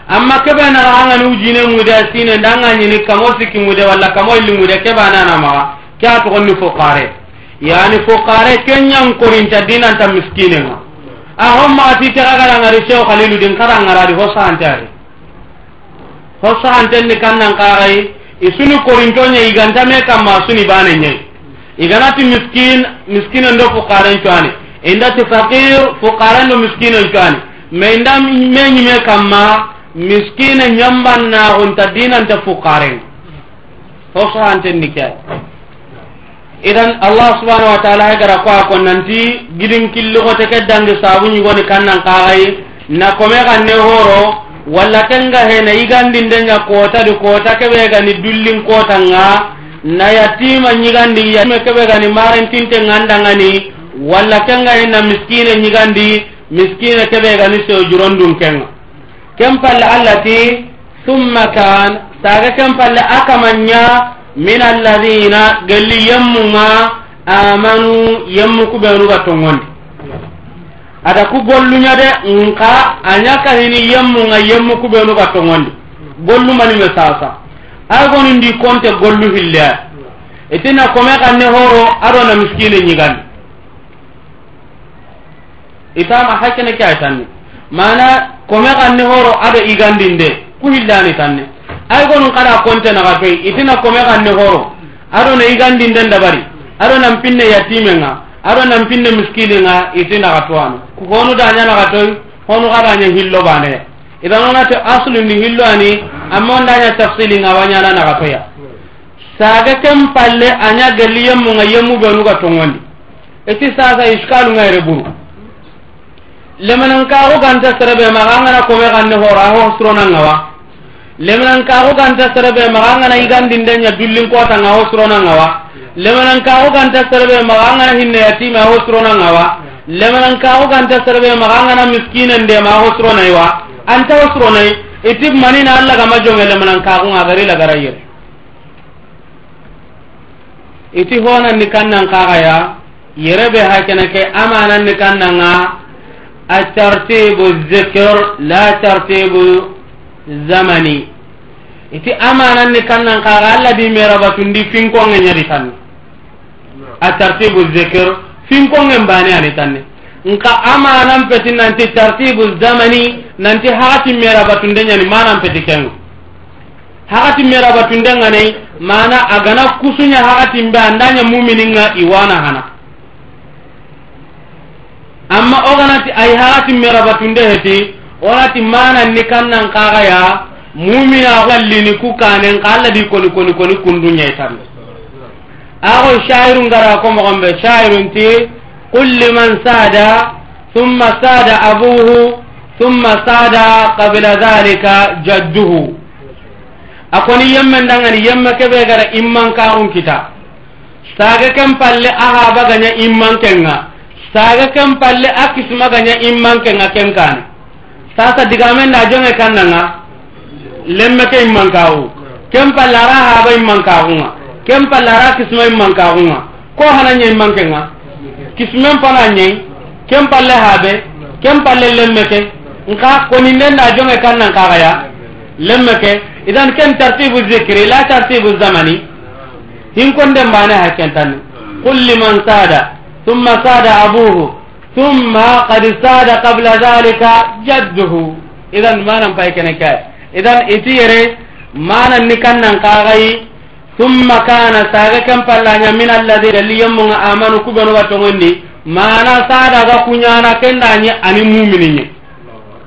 amma keɓe naxangani ujine ngude a sinendi a ŋañini kamo sikki ngude walla kamo illi ngude keɓanana maxa ke a togonni fokare yani fokare kenñankorinta dinanta miskinenga axon maxati texagarangari cheo halilu din karangaraadi ho saanteari ho sahantenni kannan kaxayi isuni korintoñe igantame kamma suni bane ñayi iganati miskin miskine ndo fukaren cuani indati fakir fukaren do miskinen cuani ma inda me ñime kamma miskine ñambannaxunta dinanta fukaren ho sahantenni ke idan allah subhanau wa taala hegara ko a ko nanti gidin killigote ke dangi sabu ñigoni kannan kaxayi na kome xanne horo walla kenga hena igandinde kootadi koota di gani dullin kootanga na yatima ñigandi yatime kebe gani marentinte ngandangani walla kenga hena miskine ñigandi miskine kebe gani sojurondun kenga. Ken palle allati summa kan saga ken palle akamanya min alladhina gelli yemmunga amanu yemmu kuɓenuga tongondi. ada ku golluña de nka a ñaka hini yemmu nga yemmu ku be no gollu mani sasa. Ago ni ndi konte gollu hillea etina kome kanne horo aɗona miskine ñigandi itama hakkene ke ay tanni mana kome kanne horo ado igandinde ku hillani tanne ay gonun kada konte naga kafe itina kome kanne horo aɗona na igandinde ndabari. Aro na pinne yatimenga aɗo na pinne miskine nga itina katwano honu dañanaxa toy honu xa daña hillo baneya idanonate aslu ni hillo ani amma on daña tafsili tafsilinga wañananaxa toya. Saga ken palle aña gelli yemmunga yemmu benuga tongondi. Iti sasa iskalungayre buru. Lemenankaxu ganta serebe maxa ngana kome xanne horo a hosironanga wa. Lemenankaxu ganta serebe maxa ngana yigandindeña dullinkotanga ho suronangawa lemenankaxu ganta serebe maxa ngana hinne yatime a hosironanga wa. lemanan kaxu ganta serebe maxa ngana miskine de ma xosronay wa anta xosronay itib manina a lagama jonge lemanan kaxunga gari lagara yere iti honanni kannan kaxaya yerebe hakene ke amananni kannanga a tartibu zikr la tartibu zamani. Iti amananni kannan kaxa alla di merabatundi finkonge ñadi tanni. Atartibu zikr finkongen bane ani tanne. Nka amanan peti nanti tartibu zamani nanti hakati mera batunde ñani manan peti kengu. Hakati mera batunde ngane mana agana kusunya hakati mbe andanya mumininga iwana hana. Amma oganati ay hakati mera batunde heti onati manan ni kannan kagaya mumina wallini ku kanen ka alla di koni koni koni kundunya itanne ako shairu ngara ko mo shairu nti qul liman sada thumma sada abuhu thumma sada qabla dhalika jadduhu. Akoni yemme ndangani yemme kebe gara imman karun kita. Saga kem palle aha baganya imman kenga. Saga kem palle akisma ganya imman kenga kenkane sasa digamen da jonge kannanga lemme ke imman kawu. Kem palle ara ha ba imman kawunga kem palla ara kismai manka kunga ko hana nyai manke nga kismen pana nyai kem palle habe kem palle lemmeke nka koni nenda jonge kannan kagaya lemmeke idan ken tartibu zikri la tartibu zamani hin konde mbane ha kentan qul liman sada thumma sada abuhu thumma qad sada qabla dhalika jadduhu. Idan manan pay kene kay. Idan itiyere manan ni kannan kagayi thumma kana saga kan pallanya min alladhina liyamunga amanu kubanu watongonni mana sada ga kunyana kendanye ani mu'mininye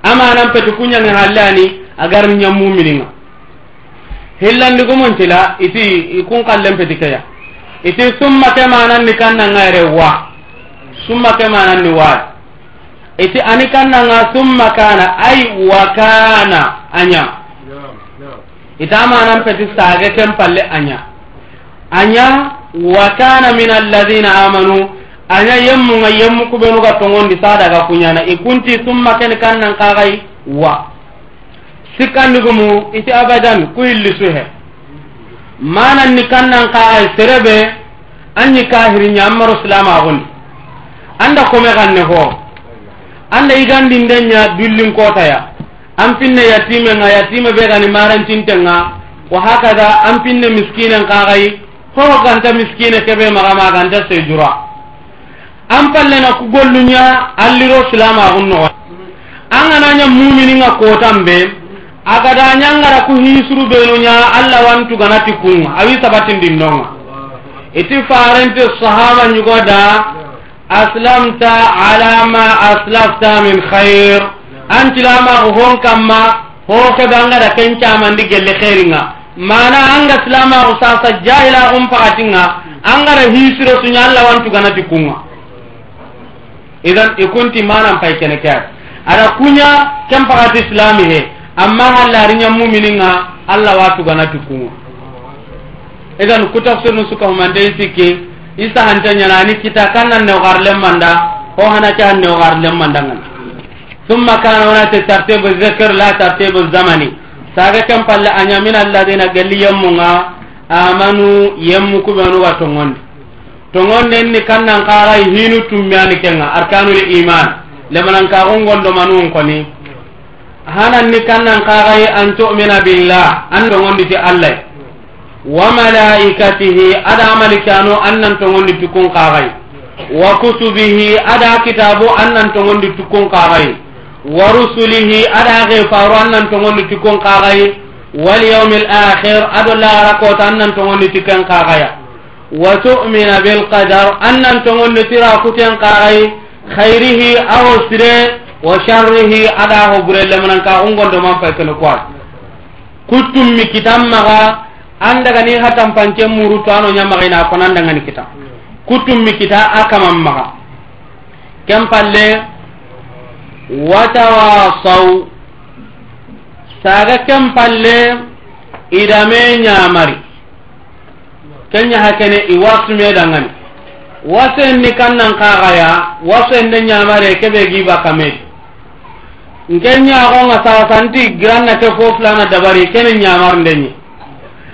amana petu kunyanga hallani agar nya mu'mininga hillandi gumontila iti kun kallen peti keya iti summa ke mananni kannanga ere wa summa ke mananni wa iti ani kannanga summa kana ay wa kana anya itamanan peti sage ken palle anya. Anya wa kana min alladhina amanu anya yemmunga yemmu kubenuga tongondi sada kunyana ikunti summa ken kannan kagai wa. Sikkandigumu iti abadan ku hilli suhe. Manan ni kannan kagai serebe anyi kahiri ammaro amaro silama gondi anda kome ganne ho. Anda igandinde dullinkotaya an pinne yatime nga yatime be gani marantinte nga wa hakada an pinne miskine kaxayi hoo ganta miskine keɓe maxama ganta sejura an pallena ku golluña alliro silamaxun noxo an ganaña muminiga kotan be agada ñangara ku hisuru ɓenuña allah wantuganati kunga awi sabatindindonga iti farente sahaba ñugoda aslamta ala ma aslafta min hayr an hon kamma ho ke bangara ken camandi gelle khairinga mana anga silama ko sasa jahila gon pakatinga angara hisiro suña Allah wantu kunga idan ikunti manan pay kene kya ada kuña ken pakati islami he amma halarinya mu'mininga Allah watu gana idan kutafsirnu nusuka humande sikki i sahante ñanani kita kanan ne garlem manda ho hana kan ne garlem manda ثم كان هناك ترتيب الذكر لا ترتيب الزمن ساغا كم قال أن من الذين قال يمنا آمنوا يمك بنو وتنغن تنغن إن كان نقارا هينو تميان كنا أركان الإيمان لمن نقارون غن دمانون كني هنا إن كان نقارا أن تؤمن بالله أن تنغن دي الله وملائكته أدا ملكانو أن تنغن دي تكون قارا وكتبه أدا كتابو أن تنغن دي تكون قارا wa rusulihi ada ge faru annan tongondi tikon kagay wal yawmil akhir ado la rakota annan tongondi tikan kagaya wa tu'mina bil qadar annan tongondi tira kuten kagay khairihi aw sire wa sharrihi ada ho burelle manan ka ungondo man fay kono kwa kutum mi kitam maga anda gani hatam panche muru to ano nyama ina konan daga ni kita kutum mi kita akamam maga. Kempalle watawasaw saga ken palle idame ñamari kenya hakene iwasume dangani wasen wasenni kannan kagaya wasenne ñamare kebe giba kamedi nke ñagonga sasanti giranna ke fo dabari kene ñamarndeñi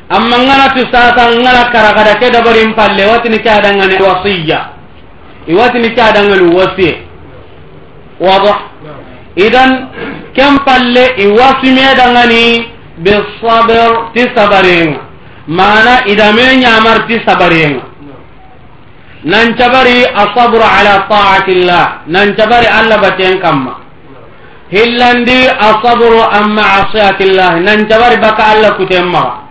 amma nganati sasa ngana karagada ke dabarin palle watini ke adangani wasiya iwatini ke adangani wasiye wadah idan ken palle iwasimedangani bisabir ti sabarenga mana idame ñamar ti sabarenga nancabari asabru ala taati llah nancabari allah baten kamma hillandi asabru an maasiyatillah nan jabari baka allah kuten maga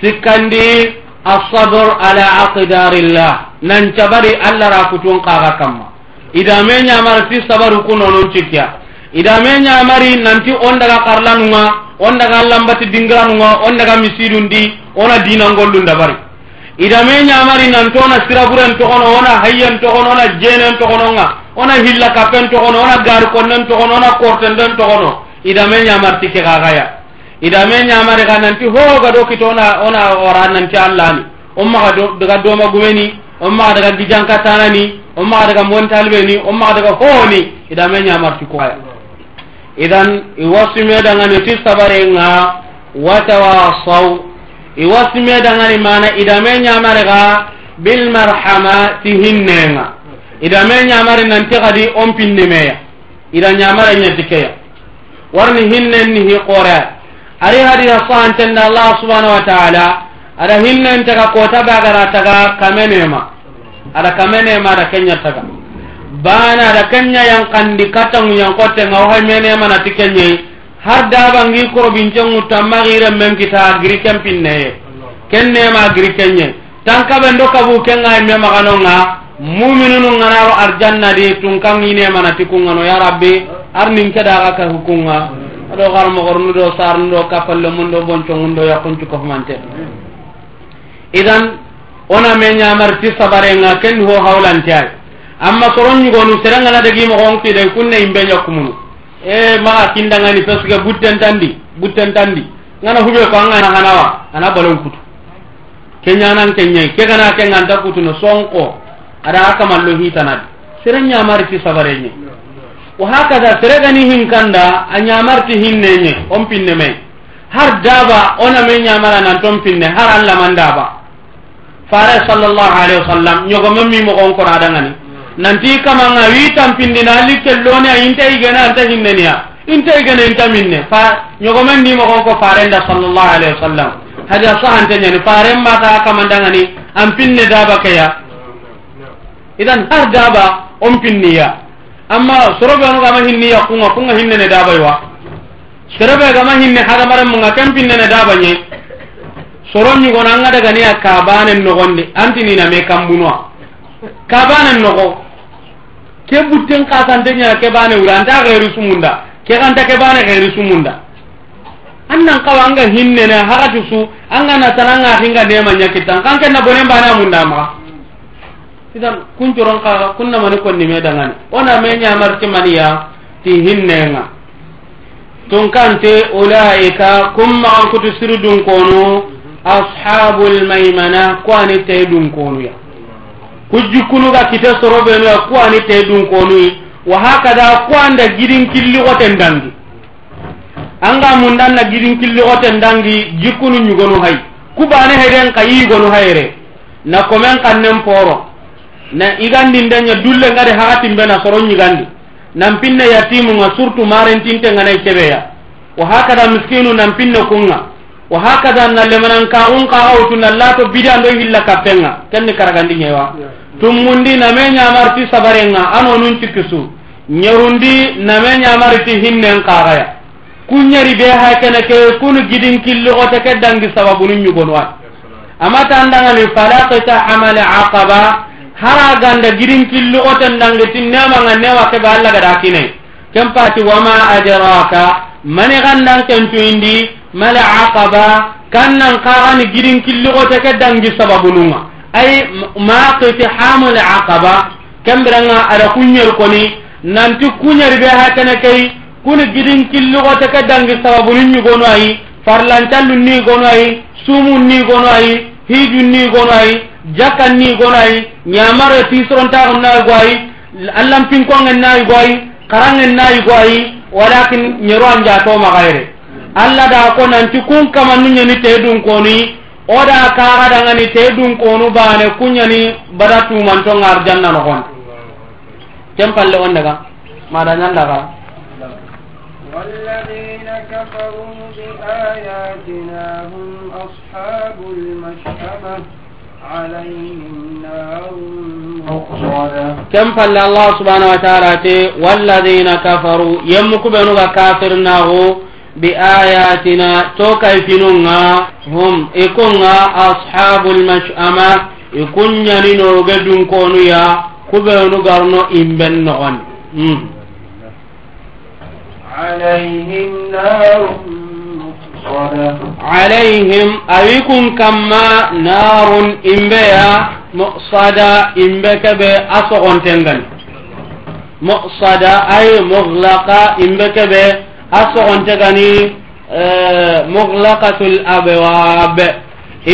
sikkandi asabr ala aqdarillah nan cabari allah ra kutun kaga kamma idame ñamari ti sabaru kunonon cikkiya idame ñamari nanti on daga karlanunga on daga lambati dingiranunga on daga misidundi ona dinangollun dabari idame ñamari nanti ona siraburen togono ona hayyen togono ona jenen togononga ona hilla kappen togono ona gari konnen togono ona kortenden togono idame ñamarti ke kakaya idame ñamari ka nanti hoga do kito ona ona ora nanti allani. On maga daga doma gumeni on maga daga gijankatanani on maga daga montalbeni on maga daga hooni. Idame ñamarti kokaya idan iwasimedangani ti sabarenga watawasaw. Iwasimedangani mana idame ñamarega bilmarhama ti hinnenga idame ñamari nanti kadi on pinnemeya ida ñamare ñatikeya warni hinnen nihi korea ari hadiya sahantende allah subhanau wa taala ada hinnentega kota bagara taga kamenema ada kamenema ada kenya taga. bana da kanya yang kandi katangu yang kote nga wahai mene mana tikenye har dabangi koro bincengu tamagire men kita agri kempinne kenne ma agri kenye tanka bendo kabu kenga me maganonga mu'minun ngana arjanna di tungkang ine mana tikunga no ya rabbi. Arnin kada ga ka hukunga. Ado gar mo gornu do sarnu do kapalle mun do boncongu do yakuncu ko mante. Idan ona me nyamar ti sabarenga ken ho hawlan tay amma soron ñugonu serengana degimoxon kunne imbe ñakkumunu e maxa kindangani parce que butten tandi butten tandi. Ngana huɓe ko anga naganawa ana balon kutu. Keñanan keñayi ke gana kenganta kutuno sonko ada akamallo hitanadi sere ñamariti sabareñe wa hakada sere gani hinkanda a ñamarti hinneñe on pinne me. Har daba ona me ñamara nanton pinne har allaman daba fare sallallahu alaihi wasallam ñogome mi mogon koradangani nanti kamanga wi tampindina li kelloni a inta igene anta hinneniya inta igene inta minne. Fa ñogomen ni mogon ko farenda sallallahu alaihi wasallam. Hadi asahante ñani faren mata kamandangani an pinne daba keya. Idan har daba on pinniya amma sorobe onu gama hinniya kunga kunga hinnene dabaywa sorobe gama hinne hadamaren munga ken pinnene dabanye soron ñugona anga daganiya kabanen nogondi antininame kambunuwa kabanen nogo. ke butten kasante ñana ke bane wuri anta xeeri sumunda. Ke xanta ke bane xeeri sumunda. An nan kawa anga hinnene haxati su anga natananga xinga nema ñakittan. Kan ke bone mbane amunda maxa. Idan kuncoron kaxa kun konnime dangani. Ona me ñamarti maniya ti hinnenga tun kante ulaika kum maxan kutu siri dunkonu mhm. ashabu lmaimana maimana ko ani tei dunkonuya jikkunuga kite soroɓenuya ku ani te dunkonui wa hakada ku anda gidin killigoten dangi anga mundanna gidin killigoten dangi jikkunu ñugonu hay ku bane heden ka yigonu hayre na komen kannen poro na igandindeña dulle ngade hakatimbe na soro ñigandi nan pinne yatimunga surtout marentintenganay keɓeya wa hakada miskinu nan pinne kunga wa hakada na lemanan ka un ka au tunna la to bidan do hilla kapenga kenni karagandi nyewa tumundi na me nyamarti sabarenga ano nun tikisu nyerundi na me nyamarti hinnen kagaya kunyari be ha kana ke kunu gidin killo o take dangi sababu nun nyugonwa amma ta andanga ni falaqata amala aqaba. Hara ganda gidin killo o tan dangi tinnama ngane wa ke balla ga dakine. Kempati wama ajraka mani gandan kentu indi mala aqaba kannan qarani girin killigo te ke dangi sababununga. Ay ma qitihamul aqaba kambiranga ada kunyer koni nanti kunyer be ha kana kai kuni girin killigo te ke dangi sababunun nyugono ay farlancallu ni gono ay sumun ni gono ay hijun ni gono ay jakan ni gono ay nyamare tisron tisrontaxum na goayi allampinkongen nay goayi karangen nay goayi walakin ñero an jatomaxayre magaire alla da ko nanti kun kama nunya ni tedun koni oda kaxa dangani te dun konu bane kuñani bada tumantonga arjanna noxon ken palle on daga mada ñandaxa والذين كفروا بآياتنا هم أصحاب المشأمة عليهم نار مقصودة كم فل الله سبحانه وتعالى والذين كفروا يمكو بنوغا كافر ناغو bi ayatina to kayfinunga hum ikunga ashabul mash'ama ikunyaninoge dunkonuya kuɓenu garno imben nogon. Hmm. Alayhim awi kun kamma narun imbeya musada imbe keɓe a sogontengani musada ay muglaqa imbe keɓe asogonte gani e, muglaqatul abwab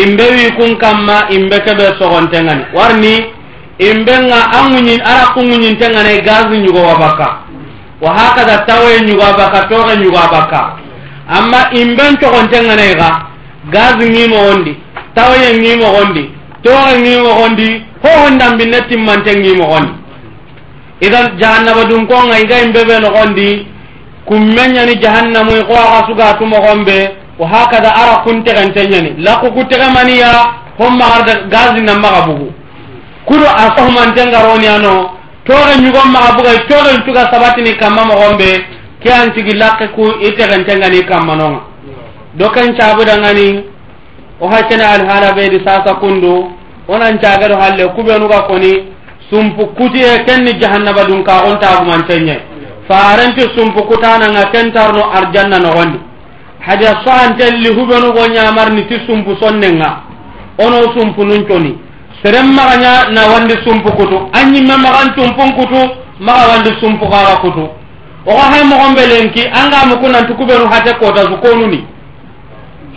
imbe wikun kamma imbe keɓe sogontengani warni imbe nga angunyin ara kungunyin tengane gazi nyugo wabaka wa hakada tawe nyugo bakka toxe nyugo bakka. Amma imben togonte ga gazi ngimo gondi tawe toxe gondi toge ngimo timmante ngimoxondi idan jahannaba dunkonga iga imbe be no kummeñani jahannamu e ko axa suga tu mogombe wa hakada ara kunte gantenyani la ku kutega gazi nammaxa bugu. Kudo a tenga toxe ñugon maxa bugay ma gabuga sabatini ntuga sabati ni kamma mogombe ke antigi lakke ku i texentengani kammanonga do ken cabudangani o hakena alhala halabe sasa kundu onan cagedo halle kuɓenuga koni sumpu kuti e kenni jahannaba dun ka farenti sumpu kutananga kentarno arjanna nogondi. Haja soantelli huɓenugo ñamarni ti sumpu sonnenga. Ono sumpu nun coni seren maxaña na wandi sumpu kutu. A ñimme maxan cumpun kutu maxa wandi sumpu xaxa kutu. Oga hay mogonɓe lenki angamuku nanti kubenu hate kotasu konuni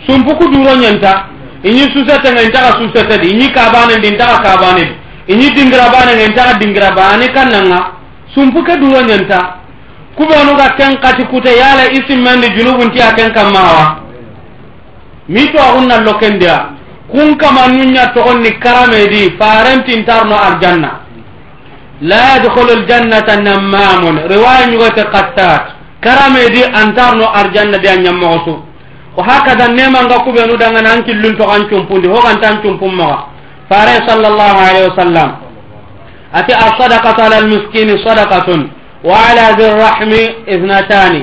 sumpu kuduro ñenta iñi susetenga intaxa susetedi iñi kabanedi intaxa kabanedi iñi dingira banenga intaxa dingira bane kannanga sumpu ke duro ñenta kubenu ga ken kati kute yala isimmendi junubunti a ken kammawa mi toaxunna lokendiya kun kama kamannunya togonni karamedi farentintarno aljanna. La yadkhulu aljannata nammamun. Riwaya ñugote kattat karamedi antarno arjanna de a ñammoxosu. O hakada nemanga kuɓenu dangana an killun toxan cumpundi hogantan cumpun moxa fare sallallahu alaihi wasallam ati asadakatu ala almiskini sadakatun وعلى ذي الرحم اثنتان.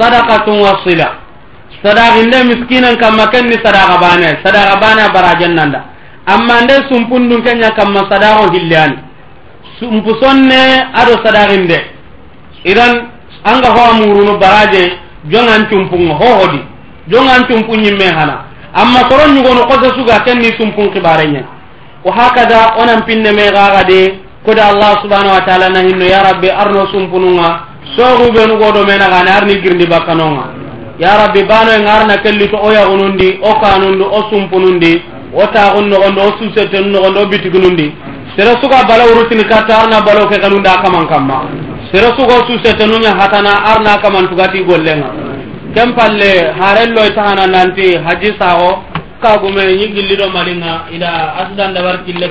صدقة وصلة. صدق عند مسكينا كما كان صدق بانا صدق بانا برا جنة أما عند سمبون دون كنيا كما صدق هليان سمبسون أرو صدق عند إذن أنغ هو مورون برا جن جن عن سمبون هو هدي جن عن سمبون يمهنا أما صرنا نقول نقص سوغا كني سمبون كبارين وهكذا أنا بيننا غادي kode allah subhanau wa ta'ala na hinno ya rabbi arno sumpununga sogu benu arni girndi bakkanonga. Ya rabbi bano en arna kelli to o yagunundi o kanundi o sumpunundi o taxun nogondi o susetenu nogondi o bitigunundi sere suga bala balawurutini katta arna balo ke kanunda kaman kamma. Sere suga susetenuña hatana arna kaman tugati gollenga. Ken palle harelloy e taxana nanti haji saxo kagume ñi gillido malinga ida asdan dabar kille